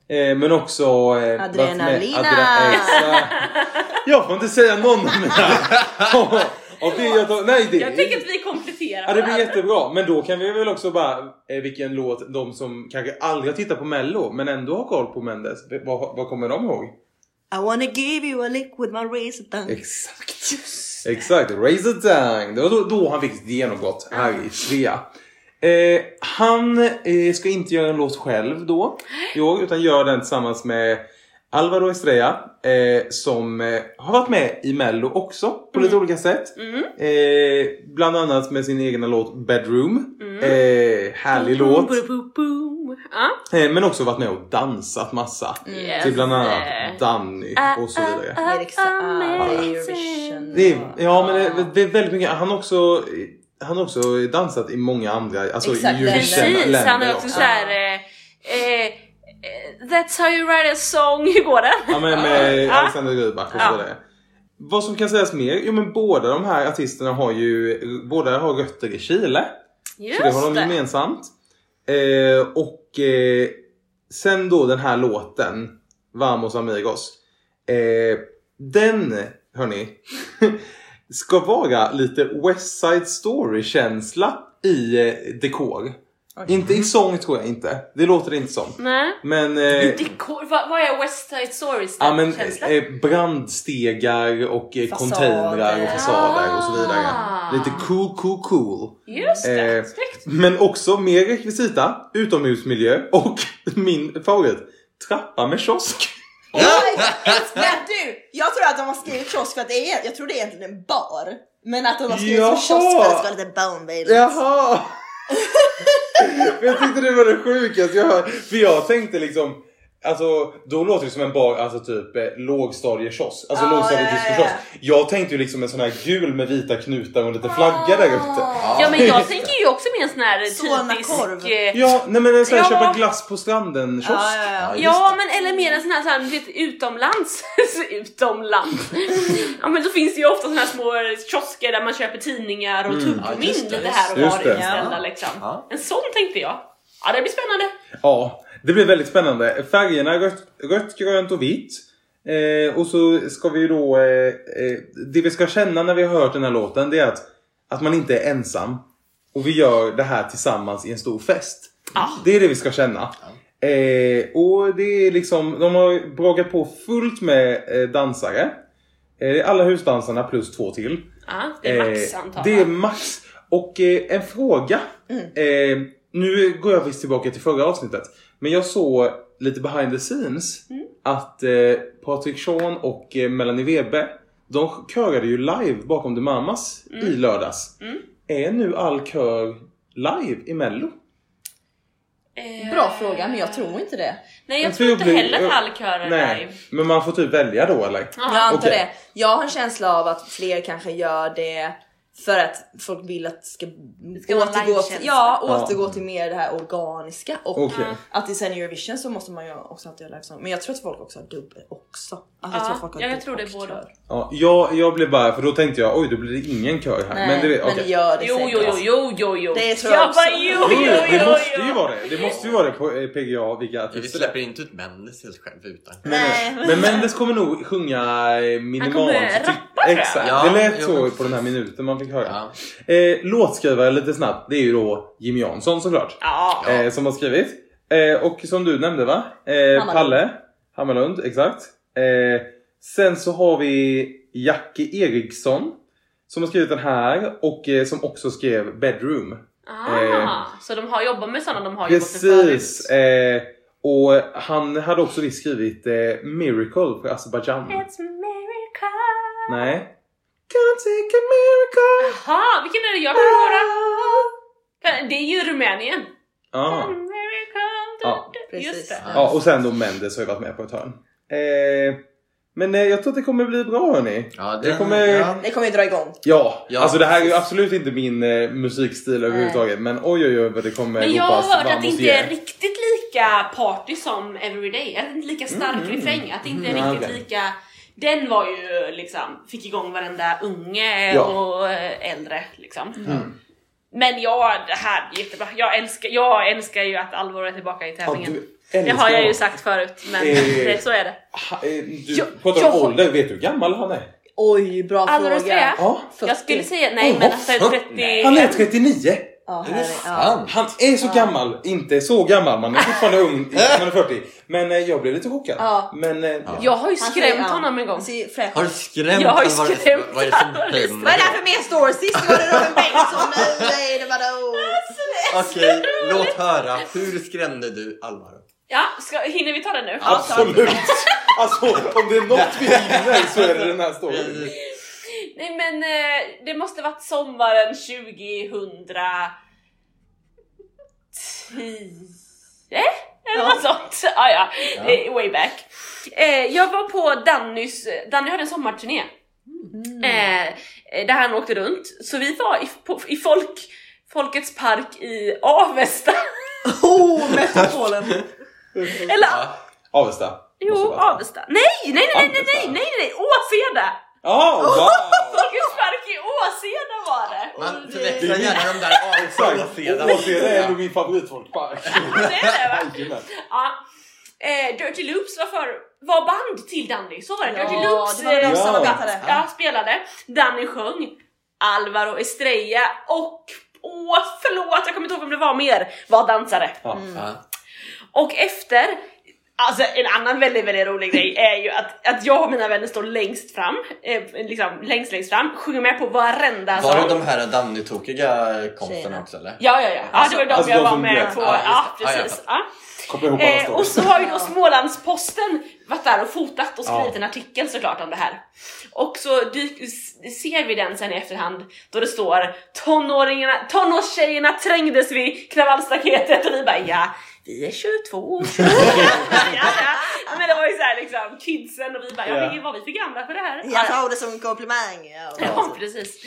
Eh, men också... Eh, Adrenalina. exakt. [laughs] Jag får inte säga någon av [laughs] mina... Och det jag tar, nej, det Jag tänker att vi kompletterar Ja det blir jättebra, men då kan vi väl också bara, eh, vilken låt de som kanske aldrig har tittat på mello men ändå har koll på Mendes, vad, vad kommer de ihåg? I wanna give you a lick with my razor tongue. Exakt. Exakt, Razor Tang. Det var då, då han fick sitt genombrott här i Svea. Eh, han eh, ska inte göra en låt själv då i år utan gör den tillsammans med Alvaro Estrella eh, som eh, har varit med i mello också på lite olika sätt. Eh, bland annat med sin egna låt Bedroom. Eh, härlig Boom, låt. boom, boom. Eh, men också varit med och dansat massa. Yes. Till bland annat Eh. Danny och så vidare. Amazing. Eurovision. Det är, ja men det, det är väldigt mycket. Han har också, han har också dansat i många andra, alltså Exakt, Eurovision Precis, han är länder också såhär... Eh, eh, eh, That's how you write a song, hur går den? Ja men med. [laughs] Alexander Rybak och så Ja. vidare. Vad som kan sägas mer? Jo men båda de här artisterna har ju, båda har rötter i Chile. Just så det har de gemensamt. Eh, och eh, sen då den här låten, Vamos Amigos. Eh, den, hörni, [laughs] ska vara lite West Side Story-känsla i eh, dekor. Inte i sång tror jag inte. Det låter inte som. Nej. Men... Eh, Dekor, vad, vad är West Side Stories Ja men känsla? eh, brandstegar och eh, containrar och fasader och så vidare. Ah. Lite cool, cool, cool. Just det, eh, snyggt. Men också mer rekvisita, utomhusmiljö och [laughs] min favorit, trappa med kiosk. Oj, [laughs] men du! Jag tror att de har skrivit kiosk för att det är, jag tror det är egentligen en bar. Men att de har skrivit Jaha. för kiosk för att det ska vara lite bonebaileys. Jaha! [laughs] jag tyckte det var det sjukaste jag hört. För jag tänkte liksom Alltså då låter det som en bar, alltså typ eh, lågstadiekiosk. Alltså Ja, lågstadiediskokiosk. ja, ja. Jag tänkte ju liksom en sån här gul med vita knutar och lite flagga där ute. Ja men jag tänker ju också med en sån här typisk... eh, Ja, nej men en sån här Ja. köpa glass på stranden kiosk. Ja, ja, ja. men eller mer en sån här, sån här du vet, utomlands. [laughs] utomlands. [laughs] ja men då finns det ju ofta såna här små kiosker där man köper tidningar och Ja, tuggummin lite här och var inställda Ja. liksom. Ja. En sån tänkte jag. Ja det blir spännande. Ja, det blir väldigt spännande. Färgerna är rött, rött grönt och vitt. Eh, och så ska vi då... Eh, eh, det vi ska känna när vi har hört den här låten det är att, att man inte är ensam. Och vi gör det här tillsammans i en stor fest. Ja. Det är det vi ska känna. Eh, och det är liksom, de har bråkat på fullt med eh, dansare. Eh, alla husdansarna plus två till. Ja, det är max antal. Det är max. Och en fråga. Eh, nu går jag visst tillbaka till förra avsnittet. Men jag såg lite behind the scenes Mm. att eh, Patrik Sean och eh, Melanie Webe de körade ju live bakom The Mamas Mm. i lördags. Är nu all kör live i mello? Eh, Bra fråga, men jag tror inte det. Nej jag Jag tror inte blir- heller att all kör är Nej, live. men man får typ välja då eller? Ja. Jag antar okej. det. Jag har en känsla av att fler kanske gör det för att folk vill att det ska, återgå, till, ja, Ja. återgå till mer det här organiska. Och Okej. att i sen Eurovision så måste man ju också alltid göra livesång. Men jag tror att folk också har dubbel också. Alltså, Ja, jag tror folk har ja, jag tror det både kör. och. Ja, jag, jag blev bara, för då tänkte jag oj då blir det ingen kör här. Nej, men det, men okej. det gör det Jo, säkert. jo, jo, jo, jo, jo. Det tror jag jag också. bara, jo, Jo, jo, jo, det måste ju vara det. Det måste ju vara det på eh, PGA vilka Ja, Vi artister släpper inte ut Mendes helt själv utan. Nej. Men Mendes kommer nog sjunga minimalt. Han kommer typ- rappa. Exakt, Ja, det lät så men- på den här minuten man fick höra. Ja. Eh, låtskrivare lite snabbt, det är ju då Jimmy Jansson såklart. Ja. Eh, som har skrivit. Eh, och som du nämnde va? Eh, Hammarlund. Palle Hammarlund, exakt. Eh, sen så har vi Jackie Eriksson. Som har skrivit den här och eh, som också skrev Bedroom. Ah, Eh, så de har jobbat med sådana de har jobbat med förut. Precis! Eh, och han hade också visst skrivit eh, Miracle för Azerbaijan. It's a miracle. Nej. Can't take a miracle. Jaha, vilken är det jag kommer ihåg då? Det är ju Rumänien. Ah. Ja, Just precis. Ja, och sen då Mendes har ju varit med på ett hörn. Eh, men eh, jag tror att det kommer bli bra hörni. Ja, Det kommer- ja. Det kommer ju dra igång. Ja, Ja, alltså det här är ju absolut inte min eh, musikstil överhuvudtaget. Men oj oj oj vad det kommer Men jag har hört att det inte är riktigt lika party som Everyday. Eller inte lika stark refräng. Att det inte är Mm, riktigt okej. lika... Den var ju liksom, fick igång varenda unge Ja. och eh, äldre liksom. Mm. Men ja, det här är jättebra. Jag älskar, jag älskar ju att Alvor är tillbaka i Ja, tävlingen. du det har jag ju sagt förut, men Eh. det, så är det. Ha, eh, du Jag- om jag- ålder, vet du hur gammal han är? Oj, bra Estrella? fråga. Ja. Jag skulle säga nej Åh, men alltså fan. 30... Han är 39! Ja, ja. sant? Han är så gammal, inte så gammal, man är [laughs] fortfarande ung, man är 40. Men eh, jag blev lite chockad. Ja. Men eh, Jag har ju Han skrämt ja. honom en gång. Han ser fräsch Har du skrämt Jag har ju Alvar- skrämt Vad är det som Alvar händer? Vad är det här för mer stories? Sist var det Robin Bengtsson, nu är det vadå? Okej, låt höra. Hur skrämde du Alvaro? Ja, ska, hinner vi ta den nu? absolut! Alltså om det är något vi hinner så är det den här [laughs] storyn. Nej men eh, det måste varit sommaren 2010 eller något sånt. Ah, ja, det är way back. Eh, jag var på Dannys, Danny hade en sommarturné. Eh, där han åkte runt. Så vi var i, på, i folk, Folkets park i Avesta. Oh, metropolen! Eller Avesta. Måste jo. Avesta. Nej, nej, nej, nej, nej, nej, Avesta. nej, nej, Åseda! Ja, wow! Folkets park i Åseda var det! Man förväxlar det- gärna de där Exakt! avstånden. Åseda är nog min favoritfolkpark. Det är det va? Ja. Eh, Dirty Loops var, för, var band till Danny, så var det. Dirty Ja, Loops det var de eh, som Ja. berättade. ja, spelade, Danny sjöng, Alvaro Estrella och åh förlåt jag kommer inte ihåg vem det var mer, var dansare. Ja. Ja. Och efter, alltså en annan väldigt väldigt rolig grej är ju att, att jag och mina vänner står längst fram, eh, liksom längst längst fram, sjunger med på varenda Var det sång. de här Danny-tokiga Tjejerna. också eller? Ja, ja, ja. ja det var de alltså jag var med blev- på. ja, Ja, precis. fattar. Ja. Eh, och så har ju då Smålandsposten varit där och fotat och skrivit Ja. en artikel såklart om det här. Och så dyk, ser vi den sen i efterhand då det står tonåringarna, tonårstjejerna trängdes vid kravallstaketet och vi bara ja, vi är 22 [laughs] ja, ja. Men det var ju såhär liksom kidsen och vi bara ja, Ja. var vi för gamla för det här? Jag tar det som en komplimang. Ja, Ja, precis.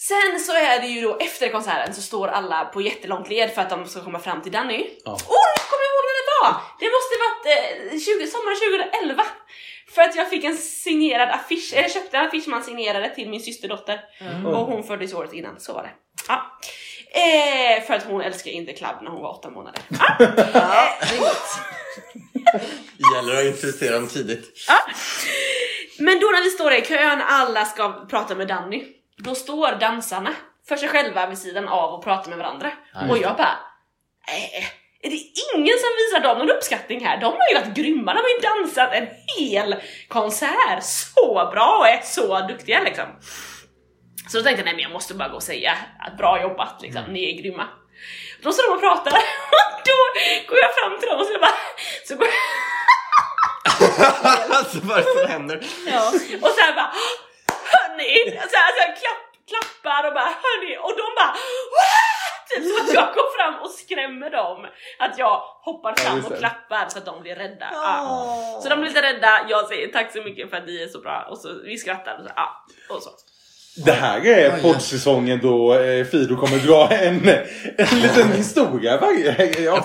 Sen så är det ju då efter konserten så står alla på jättelångt led för att de ska komma fram till Danny. Ja. Åh, nu kommer jag ihåg när det var! Det måste varit eh, 20, sommaren 2011. För att jag fick en signerad affisch, eller köpte en affisch man signerade till min systerdotter. Och hon föddes året innan, så var det. Ja. Eh, för att hon älskade In the Club när hon var åtta månader. [laughs] Ja. Ja, rimligt. Gäller att introducera dem tidigt. Ja. Men då när vi står i kön, alla ska prata med Danny, då står dansarna för sig själva vid sidan av och pratar med varandra. Just och jag bara, äh, är det ingen som visar dem någon uppskattning här? De har ju varit grymma, de har ju dansat en hel konsert så bra och är så duktiga liksom. Så då tänkte jag, nej men jag måste bara gå och säga att bra jobbat liksom, ni är grymma. Då står de och pratar [laughs] och då går jag fram till dem och så bara, så går jag alltså vad är det som händer? Ja. Och så här bara Hörni! Så här, så här, klapp, klappar och bara hörni och de bara "Wah!" Typ som att jag går fram och skrämmer dem. Att jag hoppar fram och klappar så att de blir rädda. Åh. Så de blir lite rädda, jag säger tack så mycket för att ni är så bra och så vi skrattar och så. Ja, och så. Det här är poddsäsongen då eh, Fido kommer dra en, en liten historia varje... Jag,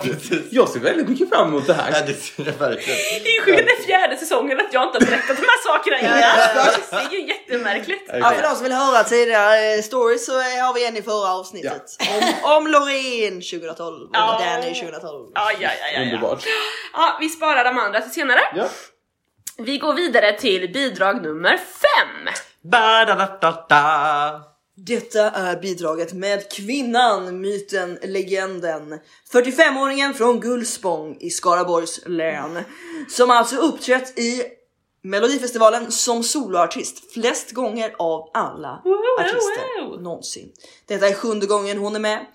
jag ser väldigt mycket fram emot det Ja, här. det ser jag verkligen. Det är ju sjukt, fjärde säsongen att jag inte har berättat de här sakerna innan. Det är ju jättemärkligt. Ja, för de som vill höra tidigare stories så har vi en i förra avsnittet. Om, om Loreen 2012 och Ja. Danny 2012. Ja, ja, ja, ja, ja. Underbart. ja, vi sparar de andra till senare. Ja. Vi går vidare till bidrag nummer fem. Ba-da-da-da-da. Detta är bidraget med kvinnan, myten, legenden. 45-åringen från Gullspång i Skaraborgs län. Som alltså uppträtt i Melodifestivalen som soloartist flest gånger av alla Wow, artister wow. någonsin. Detta är sjunde gången hon är med.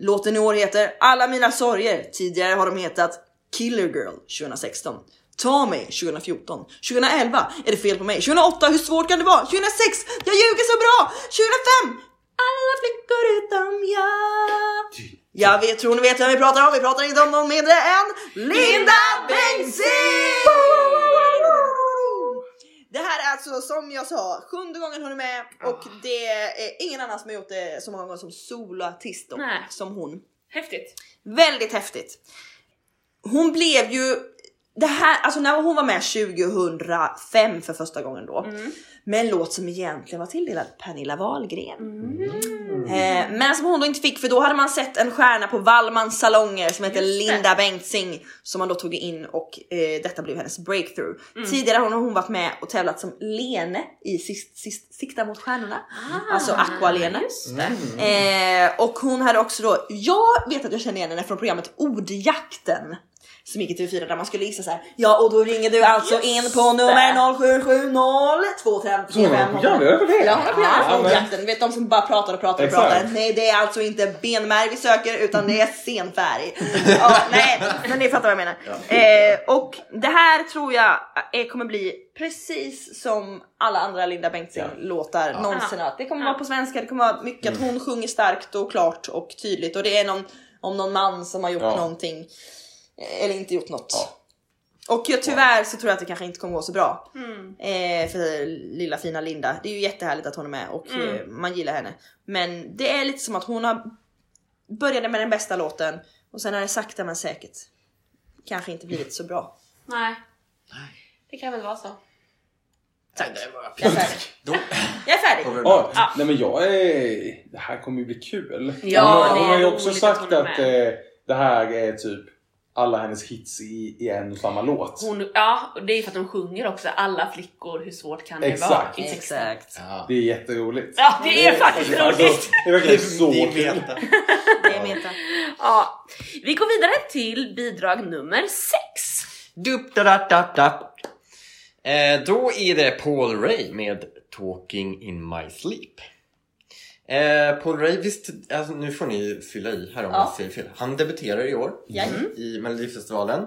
Låten i år heter Alla mina sorger. Tidigare har de hetat Killer Girl 2016. Ta mig 2014. 2011 är det fel på mig. 2008 hur svårt kan det vara? 2006 jag ljuger så bra. 2005 alla flickor utom jag. Jag vet, tror ni vet vem vi pratar om. Vi pratar inte om någon mindre än Linda Bengtzing! Det här är alltså som jag sa sjunde gången hon är med och det är ingen annan som har gjort det så många gånger som soloartist som hon. Häftigt. Väldigt häftigt. Hon blev ju det här, alltså när hon var med 2005 för första gången då. Med en låt som egentligen var tilldelad Pernilla Wahlgren. Eh, men som hon då inte fick för då hade man sett en stjärna på Wallmans salonger som heter. Linda Bengtzing som man då tog in och eh, detta blev hennes breakthrough. Tidigare har hon varit med och tävlat som Lene i sist, sist, Sikta mot stjärnorna. alltså Aqua-Lene. Eh, och hon hade också då, jag vet att jag känner igen henne från programmet Ordjakten. Som gick i TV4 där man skulle gissa så här. Ja och då ringer du alltså Just in på nummer 0770 235 Så hon har för det? Ja Ja, men- vet de som bara pratar och pratar och Exakt. pratar. Nej det är alltså inte benmärg vi söker utan det är senfärg. ja, nej men ni fattar vad jag menar. Eh, och det här tror jag eh, kommer bli precis som alla andra Linda Bengtzing låtar någonsin. Ja. Att det kommer Ja. vara på svenska, det kommer vara mycket att hon sjunger starkt och klart och tydligt och det är någon, om någon man som har gjort Ja. någonting eller inte gjort något. Och jag, tyvärr så tror jag att det kanske inte kommer gå så bra. Eh, för lilla fina Linda. Det är ju jättehärligt att hon är med och eh, man gillar henne. Men det är lite som att hon har började med den bästa låten och sen har det sakta men säkert kanske inte blivit så bra. Nej. Det kan väl vara så. Var Jag är färdig. Då Jag är färdig! Ja, Ja. nej men jag är... Det här kommer ju bli kul. Ja, hon, har ju också sagt att eh, det här är typ alla hennes hits i, i en och samma låt. Hon, ja, och det är för att de sjunger också alla flickor, hur svårt kan det Exakt. vara? texten. Exakt. Ja. Det är jätteroligt. Ja, det är faktiskt Alltså, roligt! det är verkligen så Det kul. Det är meta. Ja. Vi går vidare till bidrag nummer 6. Dup, da, da, da, da. Eh, då är det Paul Ray med Talking in my sleep. Eh, Paul Ray, visst, alltså, nu får ni fylla i här om Ja. jag säger fel. Han debuterar i år Jajamän. i Melodifestivalen.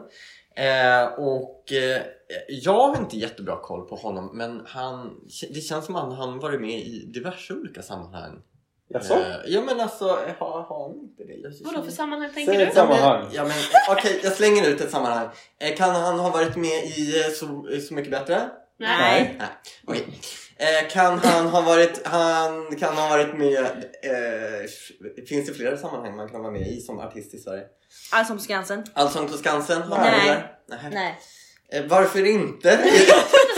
Eh, och eh, jag har inte jättebra koll på honom men han, det känns som att han varit med i diverse olika sammanhang. Jaså? Eh, ja men alltså, har, har han inte det? Jag Vadå för sammanhang tänker Säg du? ett sammanhang. Ja men okej, jag slänger ut ett sammanhang. Eh, Kan han ha varit med i eh, Så, så mycket bättre? Nej. Nej. Okej. Eh, Kan han ha varit, han kan ha varit med, eh, finns det flera sammanhang man kan vara med i som artist i Sverige? Allsång på Skansen? Allsång på Skansen? Har Nej. han där? Nej. Nej. Eh, Varför inte? [laughs]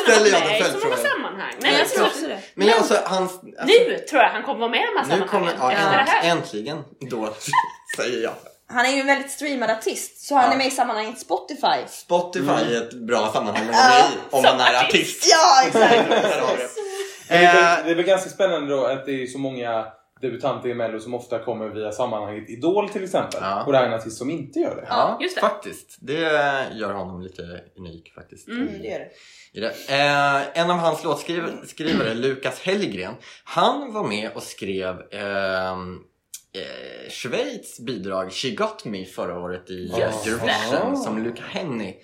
Ställer jag den Nej, följdfrågan. sammanhang. Nej, jag tror också det. Men jag, alltså, hans, alltså, Nu tror jag han kommer vara med i de här nu kommer, sammanhangen. ja, här. äntligen då [laughs] säger jag. Han är ju en väldigt streamad artist så han Ja. är med i sammanhanget Spotify. Spotify Mm. är ett bra sammanhang att vara i om man är artist. Ja exakt! [laughs] Det. Är, Eh, det är väl ganska spännande då att det är så många debutanter i Mello som ofta kommer via sammanhanget Idol till exempel. Ja. Och det är en artist som inte gör det. Ja, just det. faktiskt. Det gör honom lite unik faktiskt. Mm, det gör det. Eh, en av hans låtskrivare, Lukas Hellgren, han var med och skrev ehm, eh, Schweiz bidrag She Got Me förra året i det. Eurovision Ah. som Luca Henny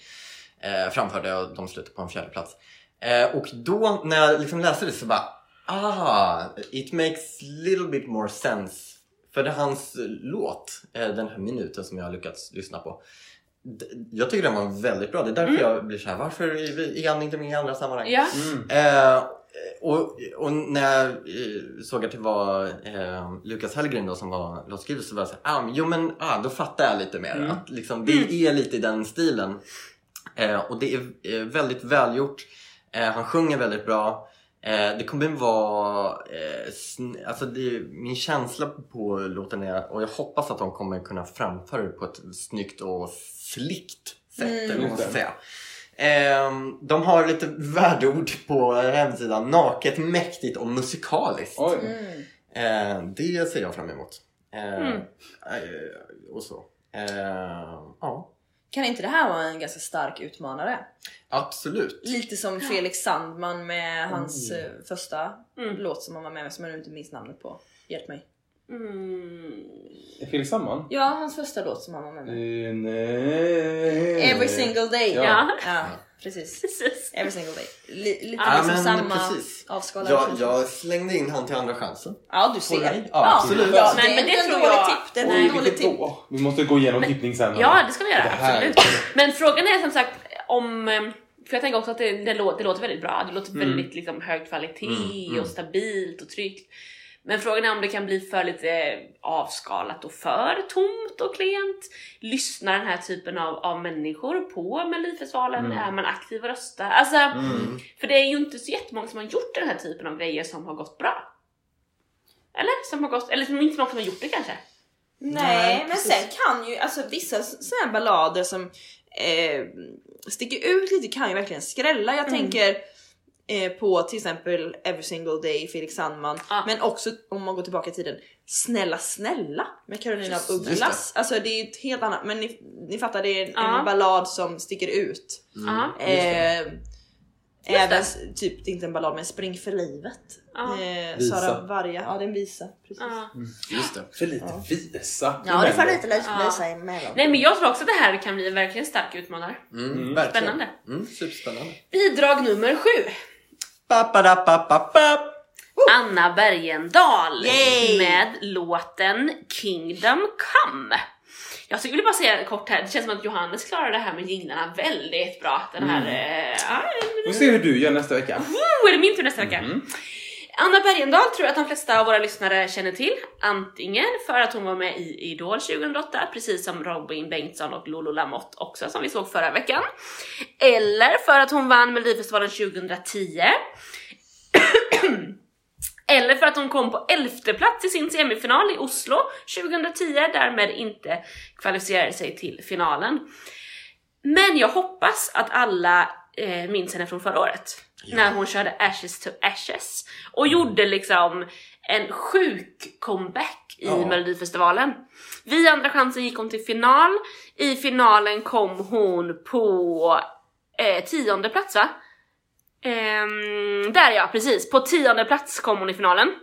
eh, framförde och de slutade på en fjärde plats. Eh, och då när jag liksom läste det så bara ah, it makes little bit more sense. För det är hans låt, eh, den här minuten som jag har lyckats lyssna på. Jag tycker den var väldigt bra. Det är därför jag blir så här. varför är han inte med i andra sammanhang? Ja. Mm. Eh, och, och när jag eh, såg att det var eh, Lukas Hellgren då som var låtskrivare så var jag såhär, ah, jo men ah, då fattar jag lite mer. Mm. Att liksom, det är lite i den stilen. Eh, och det är eh, väldigt välgjort. Eh, han sjunger väldigt bra. Eh, det kommer vara, eh, alltså det, min känsla på låten är, och jag hoppas att de kommer kunna framföra det på ett snyggt och slickt sätt. Mm. eller vad man ska säga. Ehm, de har lite värdeord på hemsidan. Naket, mäktigt och musikaliskt. Oj. Mm. Det ser jag fram emot. Ehm, Mm. eh, och så. Ja, Kan inte det här vara en ganska stark utmanare? absolut. Lite som Felix Sandman med hans Mm. eh, första Mm. låt som han var med med som jag nu inte minns namnet på. Hjälp mig. Mm. Är Felix samman? Ja, hans första låt som han var med med. Eh, nej. Every single day. Ja. Ja. Ja, precis. Precis. Every single day. Li- lite Ja, liksom samma precis. avskalade Jag, jag slängde in han till andra chansen. Ja, du ser. Ja, absolut. Ja, Nej, det men är det en tror dålig jag- tipp. Det är Nej. en Oj, dålig vilket tipp. då? Vi måste gå igenom tippning sen. Ja, det ska vi göra. Det Absolut. Men frågan är som sagt om... eh, För jag tänker också att det, det, låter, det låter väldigt bra. Det låter Mm. väldigt liksom, hög kvalitet Mm, mm. och stabilt och tryggt. Men frågan är om det kan bli för lite avskalat och för tomt och klent. Lyssnar den här typen av, av människor på Melodifestivalen? Mm. Är man aktiv och röstar? Alltså, Mm. för det är ju inte så jättemånga som har gjort den här typen av grejer som har gått bra. Eller? Som har gått, eller som inte så många som har gjort det kanske? Nej, Nej, men precis. sen kan ju alltså vissa här ballader som eh, sticker ut lite kan ju verkligen skrälla. Jag Mm. tänker eh, på till exempel Every single day, Felix Sandman. Ja. Men också om man går tillbaka i tiden, Snälla snälla med Carolina just Ugglas. Alltså det är ett helt annat, men ni, ni fattar det är en, Ja. en ballad som sticker ut. Ja. Eh, det. även typ, det är inte en ballad men Spring för livet. Ja. Eh, Visa. Sara Varga, ja det är en visa. Precis. Ja. Just det. För lite visa. Ja det får lite Ja. visa emellan. Nej men jag tror också att det här kan bli en verkligen stark utmanare. Mm, verkligen. Spännande. Mm, superspännande. Bidrag nummer sju. Ba-ba-da-ba-ba-ba. Anna Bergendahl Yay! med låten Kingdom Come. Jag skulle bara säga kort här, det känns som att Johannes klarar det här med jinglarna väldigt bra. Den här... Eh, ja, Vi får se hur du gör nästa vecka. oh, är det min tur nästa vecka? Mm. Anna Bergendahl tror jag att de flesta av våra lyssnare känner till. Antingen för att hon var med i Idol 2008, precis som Robin Bengtsson och Lolo Lamotte också, som vi såg förra veckan. Eller för att hon vann Melodifestivalen 2010. [clears throat] Eller för att hon kom på elfte plats i sin semifinal i Oslo 2010, därmed inte kvalificerade sig till finalen. Men jag hoppas att alla eh, minns henne från förra året. När hon körde Ashes to Ashes. Och gjorde liksom en sjuk comeback i Ja. Melodifestivalen. Vid Andra chansen gick hon till final. I finalen kom hon på eh, tionde plats va? Ehm, där ja, precis. På tionde plats kom hon i finalen.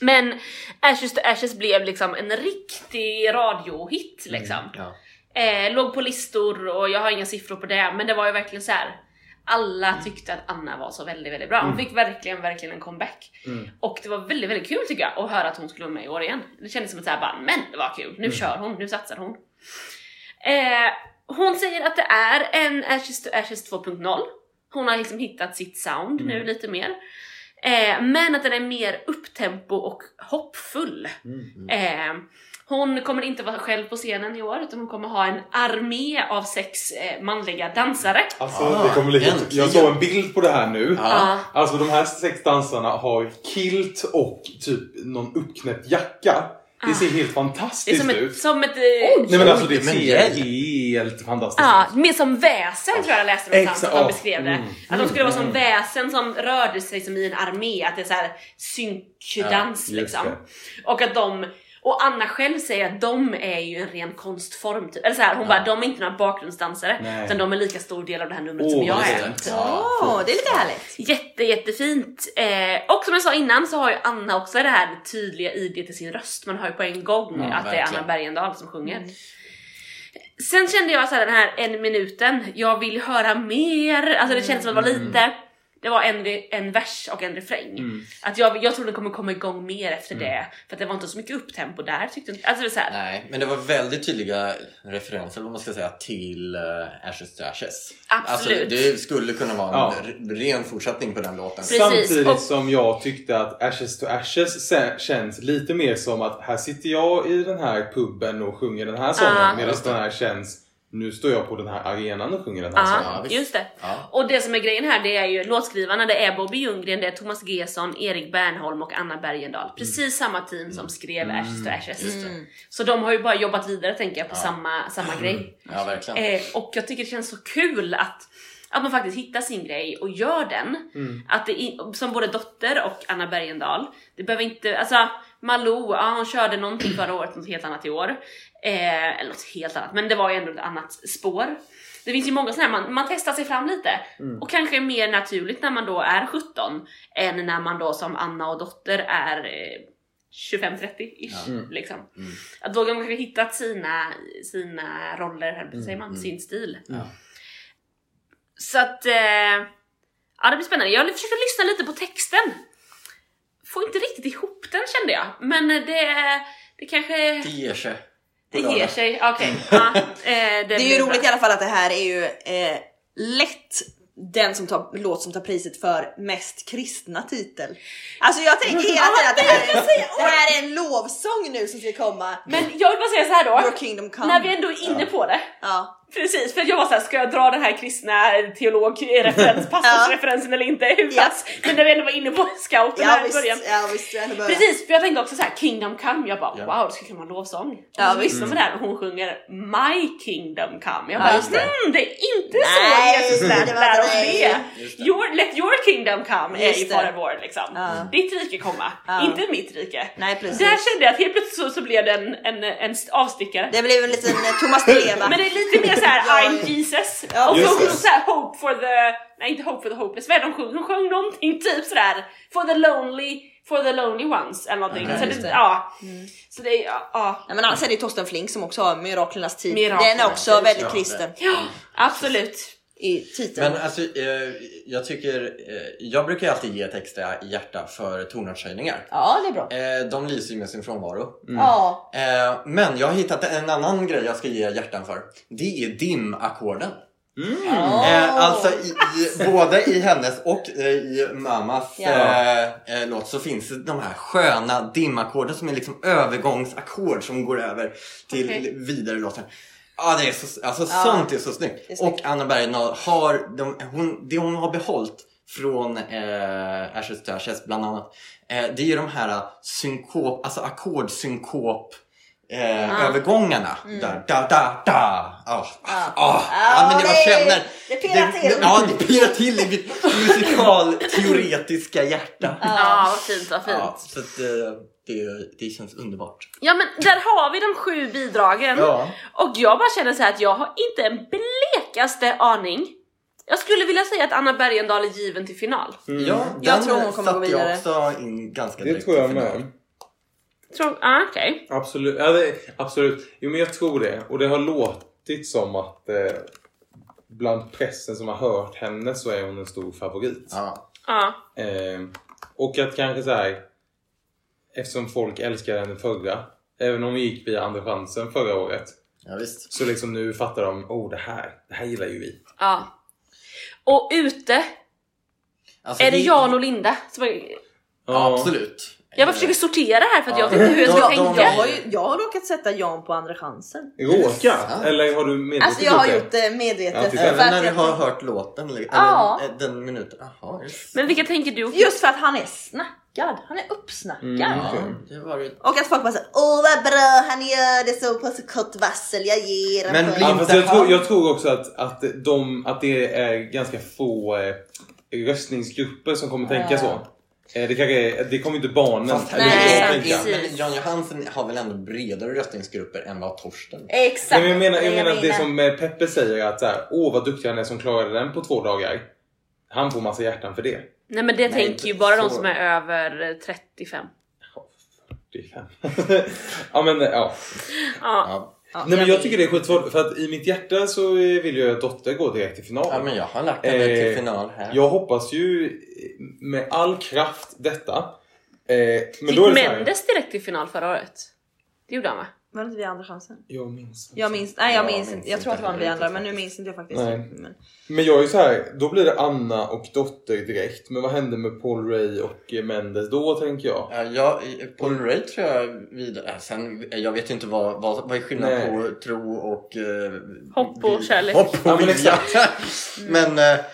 Men Ashes to Ashes blev liksom en riktig radiohit liksom. Ja. Eh, låg på listor och jag har inga siffror på det, men det var ju verkligen så här. Alla tyckte att Anna var så väldigt, väldigt bra. Hon fick verkligen, verkligen en comeback. Mm. Och det var väldigt, väldigt kul tycker jag att höra att hon skulle vara med i år igen. Det kändes som att säga bara, men det var kul, nu kör hon, nu satsar hon. Eh, hon säger att det är en Ashes to Ashes 2.0. Hon har liksom hittat sitt sound nu lite mer. Eh, men att den är mer upptempo och hoppfull. Mm. Eh, hon kommer inte vara själv på scenen i år utan hon kommer ha en armé av sex eh, manliga dansare. Alltså Ah, det kommer bli helt... Jag såg en bild på det här nu. Ja. Alltså de här sex dansarna har kilt och typ någon uppknäppt jacka. Det ser helt Det är fantastiskt som ut. ett, som ett eh, Nej men alltså det Oj, men ser helt fantastiskt Ja, ut. mer som väsen tror jag jag läste någonstans att de beskrev det. Mm. Att de skulle vara som Mm. väsen som rörde sig som i en armé, att det är så här synkdans Ja, liksom. det. Och att de, och Anna själv säger att de är ju en ren konstform typ. Eller så här, hon bara, de är inte några bakgrundsdansare Nej. utan de är lika stor del av det här numret Åh, som jag är. fint. Typ. Åh, det är lite härligt. Jätte, jättefint. Eh, och som jag sa innan så har ju Anna också det här tydliga id till sin röst. Man hör ju på en gång Ja, att det är verkligen. Anna Bergendahl som sjunger. Sen kände jag så här, den här en minuten, jag vill höra mer. Alltså det kändes som att det var lite, det var en, en vers och en refräng. Mm. Att jag, jag tror den kommer komma igång mer efter det. För att det var inte så mycket upptempo där tyckte jag inte. Alltså det är så här, Nej, men det var väldigt tydliga referenser, vad man ska säga, till uh, Ashes to Ashes. Absolut. Alltså, det skulle kunna vara en Ja. r- ren fortsättning på den låten. Precis, Samtidigt och- som jag tyckte att Ashes to Ashes känns lite mer som att här sitter jag i den här puben och sjunger den här sången Ah. medan den här känns nu står jag på den här arenan och sjunger den här Ja, sången. Just det. Ja. Och det som är grejen här det är ju låtskrivarna, det är Bobby Ljunggren, det är Thomas Gesson, Erik Bernholm och Anna Bergendahl. Precis samma team som skrev Ashes to Ashes. Mm. Så de har ju bara jobbat vidare tänker jag på Ja. samma, samma grej. Ja, verkligen. Eh, och jag tycker det känns så kul att, att man faktiskt hittar sin grej och gör den. Mm. Att det, som både Dotter och Anna Bergendahl. Det behöver inte, alltså Malou, ja hon körde någonting förra året, något helt annat i år. Eh, eller något helt annat, men det var ju ändå ett annat spår. Det finns ju många sådana här, man, man testar sig fram lite. Mm. Och kanske är mer naturligt när man då är 17 än när man då som Anna och Dotter är eh, 25-30-ish. Ja. Mm. Liksom. Mm. Att då har de kanske hittat sina, sina roller, eller säger man, mm. sin stil. Ja. Så att, eh, ja det blir spännande. Jag försökte lyssna lite på texten. Får inte riktigt ihop den kände jag, men det, det kanske, Det ger sig. Det ger sig. Okej, ja, eh, det, är ju bra. roligt i alla fall att det här är ju eh, lätt den som tar, låt som tar priset för mest kristna titel. Alltså jag tänker hela tiden att det här, är, det här är en lovsång nu som ska komma. Men jag vill bara säga så här Your då. kingdom come. När vi ändå är inne på det. Ja. Precis, för jag var såhär, ska jag dra den här kristna teolog-referens, pastorsreferensen [laughs] eller inte? Hur Ja. pass? Men när vi ändå var inne på scouten Ja här i visst, början. ja visst. jag börjar. Precis, för jag tänkte också så här: Kingdom come, jag bara Ja. wow det skulle kunna vara en lovsång. Ja, och så visst. lyssnar man där och hon sjunger My kingdom come. Jag Ja, bara just det. mm, det är inte Nej, så Jesus lär, det lär oss det. det. Your, let your kingdom come är Just ju det. Fader vår liksom. Ja. Ditt rike komma, Ja. inte mitt rike. Nej precis. Där kände jag att helt plötsligt så, så blev det en, en, en avstickare. Det blev en liten eh, Thomas Di. Men det är lite mer såhär I'm. Jesus. Ja, och så sjöng det. så här hope for the, nej inte hope for the hopeless, vad är det de sjöng? De sjöng någonting typ sådär for the lonely, for the lonely ones eller någonting. Ja, så det, det. ja. Så det är, ja, ja. Nej, men annars är det Torsten Flink som också har Miraklernas tid. Miraklernas Den är också väldigt kristen ja absolut. I titeln. Men alltså, eh, jag tycker, eh, jag brukar ju alltid ge ett extra hjärta för tonartshöjningar. Ja, det är bra. Eh, de lyser ju med sin frånvaro. Ja. Eh, men jag har hittat en annan grej jag ska ge hjärtan för. Det är dim-ackorden. Eh, alltså i, i, både i hennes och eh, i mammas Ja. låt så finns de här sköna dimackorden som är liksom övergångsackord som går över till Okej. vidare låten. Ja, det är så, alltså Ja. sånt är så snyggt. Det är snyggt. Och Anna Bergendahl har, de, hon, det hon har behållit från eh, Ashes to Ashes bland annat, eh, det är ju de här synkop, alltså ackordsynkop eh, Ah. övergångarna. Där, da, da, da. Ah, Ja. ah, ah. Ja, men det det- känner. det pirrar till. Ja, det pirrar till i mitt musikalteoretiska hjärta. Ja, vad fint, vad fint. Ja, så att, eh, det, det känns underbart. Ja men där har vi de sju bidragen. Ja. Och jag bara känner så här att jag har inte en blekaste aning. Jag skulle vilja säga att Anna Bergendahl är given till final. Ja, Jag den tror hon kommer gå vidare. jag också in ganska Det direkt tror jag final. med. Tror, ah, okej. Absolut. Ja, det, absolut. Jo men jag tror det. Och det har låtit som att eh, bland pressen som har hört henne så är hon en stor favorit. Ja. Ja. Eh, och att kanske så här, eftersom folk älskar henne förra, även om vi gick via Andra chansen förra året, ja, visst. så liksom nu fattar de, oh det här, det här gillar ju vi. ja. Och ute Alltså, är det Jan och Linda. som är- Ja, absolut. Jag bara försöker sortera här för att jag Ja. vet inte hur jag ska tänka. Jag har, ju, jag har råkat sätta Jan på andra chansen. Råkat? Eller har du medvetet Alltså jag har det? gjort det medvetet. Ja, Även att när du har hört låten? Eller, Ja. eller den minuten? Jaha, just. Men vilka tänker du? Just för att han är snackad. Han är uppsnackad. Mm. Det. Och att folk bara såhär, åh vad bra han gör det så på så kort varsel, jag ger en Men poäng." blir- Ja, Inte jag, tror, jag tror också att, att, de, att det är ganska få eh, röstningsgrupper som kommer tänka så. Eh, det, kanske det kommer inte barnen Fast Nej, jag tänka. precis. Men Jan Johansen har väl ändå bredare röstningsgrupper än vad Torsten Exakt. Nej, men jag menar, det jag är menar det som eh, Peppe säger att så här, åh vad duktig han är som klarade den på två dagar. Han får massa hjärtan för det. Nej men det Nej, tänker ju inte bara de så. som är över eh, 35. Det är fem. ja men eh, ja. Ja. Ja. Ja, Nej men jag tycker det är skitsvårt för att i mitt hjärta så vill jag att Dotter går direkt till final. ja, men jag har lagt henne Eh, till final här. Jag hoppas ju med all kraft detta. Eh, men Gick då är det så här, Mendes direkt till final förra året? Det gjorde han va? Var det inte vi andra chansen? Jag minns inte. Jag minns, nej jag minns minns inte. Jag tror att det var inte vi andra men nu minns inte jag faktiskt. Nej. Men, Men jag är ju så här, då blir det Anna och Dotter direkt. Men vad hände med Paul Ray och Mendes då tänker jag? Ja, jag, Paul Ray tror jag vidare. äh, Sen, jag vet ju inte vad, vad, vad är skillnaden Nej. på tro och... Eh, Hopp och kärlek. Hopp och Ja, men vilja. [laughs] men, eh,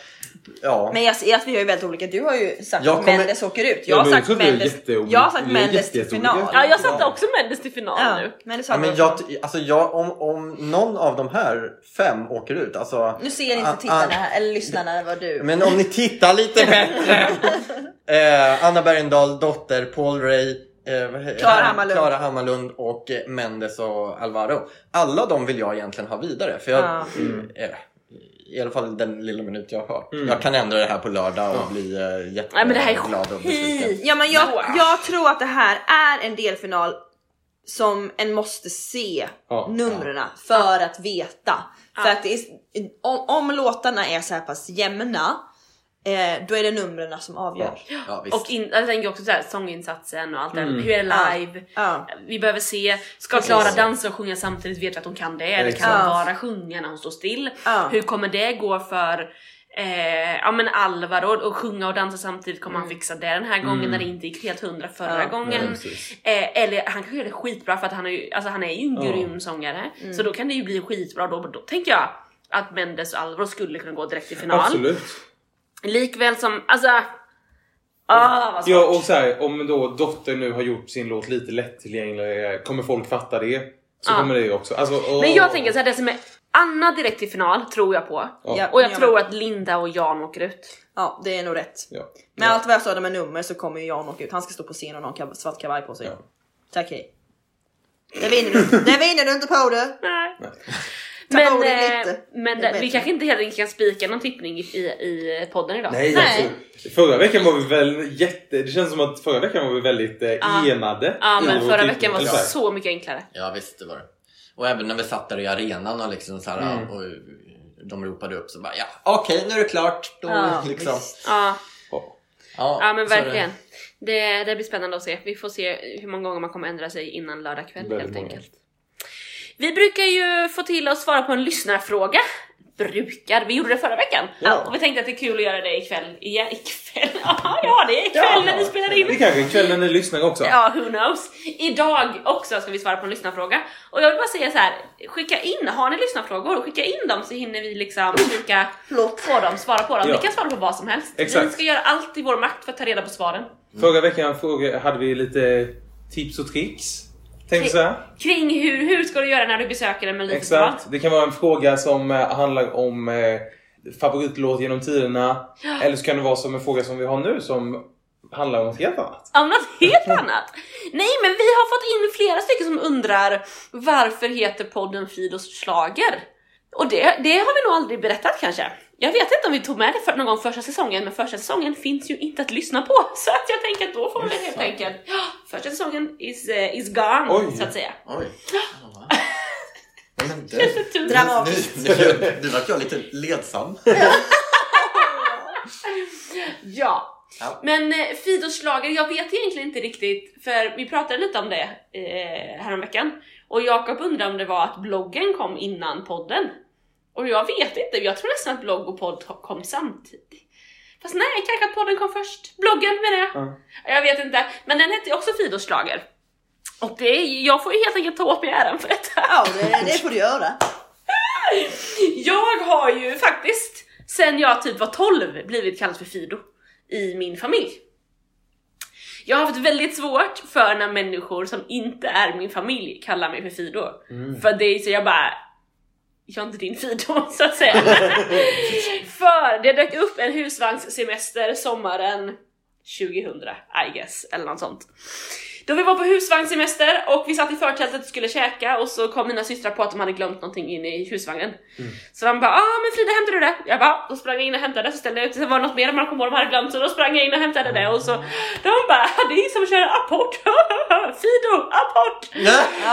ja. men jag ser att vi är väldigt olika. Du har ju sagt Jag att kommer- Mendes åker ut. Ja, Jag har sagt Mendes, jag har sagt Mendes till final. Ja jag satte Ja. också Mendes till final Ja, nu. men Ja, men också. jag, alltså jag, om, om någon av de här fem åker ut, alltså... Nu ser inte Ah, tittarna ah, här, eller lyssnarna vad du. Men om ni tittar lite [laughs] bättre! eh, Anna Bergendahl, Dotter, Paul Ray, eh, Klara Hammarlund. Klara Hammarlund och Mendes och Alvaro. Alla de vill jag egentligen ha vidare. För jag, Ja. eh, I alla fall den lilla minut jag har hört. Jag kan ändra det här på lördag och bli eh, jätteglad Nej men det här är och besviken. Ja men jag, Wow. jag tror att det här är en delfinal som en måste se Ja. numren för att veta. För Ja. att det är, om, om låtarna är så här pass jämna, eh, då är det numren som avgör. Ja, visst. Och in, jag tänker också såhär sånginsatsen och allt det Mm. Hur är det Ja. live? Ja. Vi behöver se, ska. Klara dansa och sjunga samtidigt? Vet vi att hon kan det? Eller kan hon bara sjunga när hon står still? Ja. Hur kommer det gå för Eh, ja men Alvaro och sjunga och dansa samtidigt kommer han Mm. fixa det den här gången Mm. när det inte gick helt hundra förra Ja. gången. Nej, precis. Eh, eller han kan göra det skitbra för att han är ju, alltså han är ju en Ja. grym sångare. Mm. Så då kan det ju bli skitbra. Då, då tänker jag att Mendes och Alvaro skulle kunna gå direkt till final. Absolut. Likväl som, alltså... Ah, vad svårt. Ja och så här, om då Dotter nu har gjort sin låt lite lättillgängligare, kommer folk fatta det? Så Ja. kommer det ju också. Alltså, åh. Men jag tänker så här, det som är Anna direkt till final tror jag på. Ja. Och jag Ja, tror men- att Linda och Jan åker ut. Ja, det är nog rätt. Ja. Med allt vad jag sa med nummer så kommer ju Jan åka ut. Han ska stå på scen och ha en kav- svart kavaj på sig. Ja. Tack hej. Det vinner du inte. Det vinner du inte på det. Nej. Nej. Men, eh, lite. men Det vi kanske inte helt enkelt kan spika någon tippning i, i, i podden idag. Nej, Nej. Alltså, förra veckan var vi väl jätte... Det känns som att förra veckan var vi väldigt eh, Ja. enade. Ja i men förra tippning. veckan var så så mycket enklare. Ja visst det var det. Och även när vi satt där i arenan och liksom så här, Mm. och de ropade upp så bara ja okej nu är det klart. Då, Ja, [laughs] liksom. visst. Ja, Ja. ja, men är det. verkligen. Det, det blir spännande att se. Vi får se hur många gånger man kommer ändra sig innan lördag kväll helt många. enkelt. Vi brukar ju få till att svara på en lyssnarfråga. Brukar, vi gjorde det förra veckan. Ja. Och vi tänkte att det är kul att göra det ikväll igen. Ikväll? [laughs] Ja, ja det är ikväll Ja. när vi spelar Det in. kanske är kväll när ni lyssnar också. Ja, who knows. Idag också ska vi svara på en lyssnarfråga. Och jag vill bara säga så här, skicka in, har ni lyssnarfrågor, skicka in dem så hinner vi liksom försöka Förlåt. få dem, svara på dem. Ja. Vi kan svara på vad som helst. Exakt. Vi ska göra allt i vår makt för att ta reda på svaren. Förra veckan hade vi lite tips och tricks. Tänkte så här. Kring hur, hur ska du göra när du besöker en melodifestival? Exakt. Det kan vara en fråga som eh, handlar om eh, favoritlåt genom tiderna. Eller så kan det vara som en fråga som vi har nu som handlar om något helt annat. Om något helt annat. Nej men vi har fått in flera stycken som undrar varför heter podden Fidos slager? Och det, det har vi nog aldrig berättat kanske. Jag vet inte om vi tog med det för, någon gång första säsongen, men första säsongen finns ju inte att lyssna på. [laughs] Så att jag tänker att då får vi helt enkelt, första säsongen is, eh, is gone Oj. så att säga. Oj. Ja. Men det, Tungt. Dramatiskt. nu, nu, nu vart jag lite ledsam. [laughs] Ja. Ja. Men eh, Fidos schlager, jag vet egentligen inte riktigt, för vi pratade lite om det eh, häromveckan. Och Jakob undrar om det var att bloggen kom innan podden. Och jag vet inte, jag tror nästan att blogg och podd kom samtidigt. Fast nej, kanske att podden kom först. Bloggen menar jag. Ja. Jag vet inte. Men den hette ju också Fidos schlager. Och det är, jag får ju helt enkelt ta åt mig äran för detta. Ja, det, det får du göra. [laughs] Jag har ju faktiskt, sen jag typ var 12, blivit kallad för Fido i min familj. Jag har haft väldigt svårt för när människor som inte är min familj kallar mig för Fido. För det är så jag bara, jag är inte din Fido så att säga. [laughs] för det dök upp en husvagnssemester sommaren 2000, I guess, eller något sånt. Då vi var på husvagnssemester och vi satt i förtältet och skulle käka och så kom mina systrar på att de hade glömt någonting inne i husvagnen. Så de bara ah men Frida hämtar du det? Jag bara då sprang jag in och hämtade så ställde jag ut, så var det något mer man kom på de hade glömt så då sprang jag in och hämtade det och så de bara det är som att köra apport, [laughs] Fido, apport!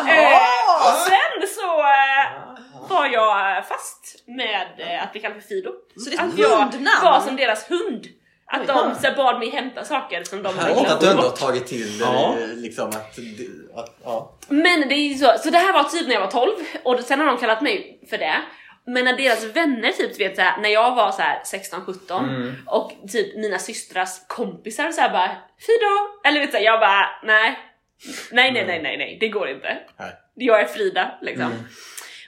Eh, och sen så eh, var jag fast med eh, att bli kallad för Fido. Så det är Att jag hundnamn? var som deras hund. Att de så här, bad mig hämta saker som de hade glömt att du ändå har tagit till Ja. eh, liksom att, att ja. Men det är ju så, så det här var typ när jag var 12 och sen har de kallat mig för det. Men när deras vänner typ, vet såhär, när jag var så här 16-17 Mm. och typ mina systrars kompisar såhär bara Fido! Eller vet du, jag bara nej. Nej nej nej nej nej, det går inte. Nej. Jag är Frida liksom.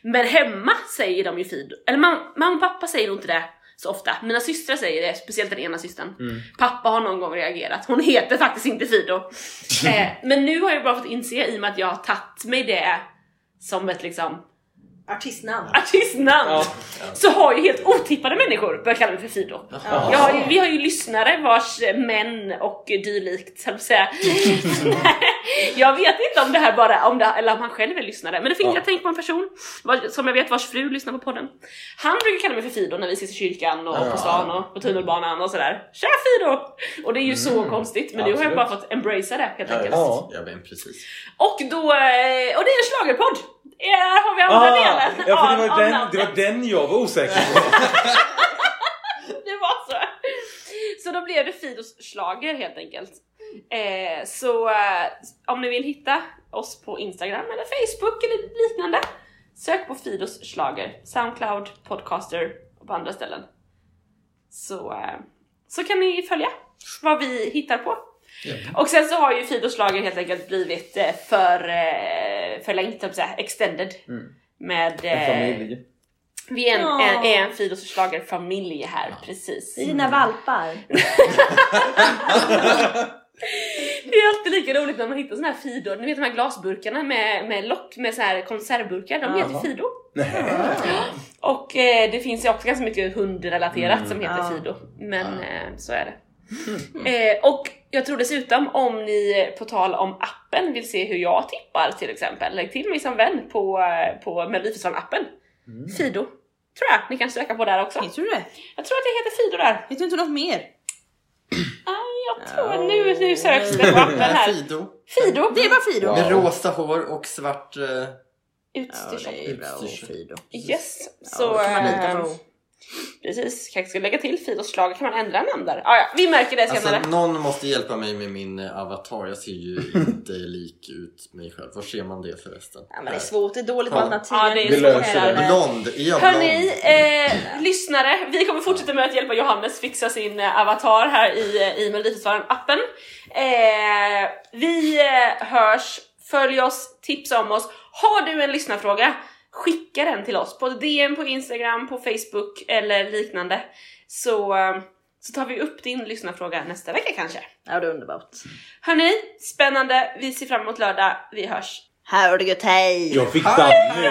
Men hemma säger de ju Fido, eller mam- mamma och pappa säger nog inte det så ofta. Mina systrar säger det, speciellt den ena systern. Pappa har någon gång reagerat, hon heter faktiskt inte Fido. [laughs] eh, men nu har jag bara fått inse i och med att jag har tagit mig det som ett liksom Artistnamn. artistnamn. Ja. Så har ju helt otippade människor börjat kalla mig för Fido. Har ju, vi har ju lyssnare vars män och dylikt, på att säga. [laughs] [laughs] [laughs] Jag vet inte om det här bara, om det, eller om han själv är lyssnare. Men det finns, Ja. jag tänker på en person som jag vet vars fru lyssnar på podden. Han brukar kalla mig för Fido när vi ses i kyrkan och på stan och på tunnelbanan och sådär. Tja Fido! Och det är ju så konstigt, men nu har jag Absolut. bara fått embracea det helt Ja, enkelt. Ja. ja men precis. Och då, eh, och det är en schlagerpodd. Här har vi andra Ah, delen ja, för det var, av den, det var den jag var osäker på. [laughs] det var så. Så då blev det Fidos slager helt enkelt. Eh, så eh, om ni vill hitta oss på Instagram eller Facebook eller liknande, sök på Fidos slager, Soundcloud, Podcaster och på andra ställen. Så, eh, så kan ni följa vad vi hittar på. Japp. Och sen så har ju Fidos lager helt enkelt blivit eh, för eh, förlängt, extended. Mm. Med, En familj. vi är en, Ja. en, är en Fidos familj här, precis. Dina valpar. [laughs] [laughs] [laughs] Det är alltid lika roligt när man hittar såna här Fidor, ni vet de här glasburkarna med, med lock med så här konservburkar, de heter Jaha. Fido. Nej. Och eh, det finns ju också ganska mycket hundrelaterat Mm. som heter Ja. Fido. Men Ja. eh, så är det. Eh, och jag tror dessutom om ni på tal om appen vill se hur jag tippar till exempel, lägg till mig som vän på, eh, på Melodifestivalen-appen. Mm. Fido. Tror jag ni kan söka på där också. Heter du det? Jag tror att det heter Fido där. Vet du inte något mer? Jag tror, nu, nu söks det på appen här. Fido. Fido! Det bara Fido. Ja. Med rosa hår och svart... Eh, Utstyrsel. Utstyrsel. Fido. Yes, Ja, så det precis, kanske ska lägga till Fidos slag, kan man ändra namn där? Ah, ja, vi märker det senare. alltså någon måste hjälpa mig med min eh, avatar. Jag ser ju inte [laughs] lik ut mig själv. Var ser man det förresten? Ja, men det är svårt, det är dåligt med alternativ. Ja, det är Vi löser det. Blond, är jag Hörni, blond? eh, lyssnare, vi kommer fortsätta med att hjälpa Johannes fixa sin eh, avatar här i, eh, i Melodifestivalen-appen. Eh, vi hörs, följ oss, tipsa om oss. Har du en lyssnarfråga, skicka den till oss på DM på Instagram, på Facebook eller liknande. Så, eh, så tar vi upp din lyssnarfråga nästa vecka kanske. Ja, det är underbart. Hörni, spännande, vi ser fram emot lördag, vi hörs. Här har det gött, hej! Jag fick damm nu.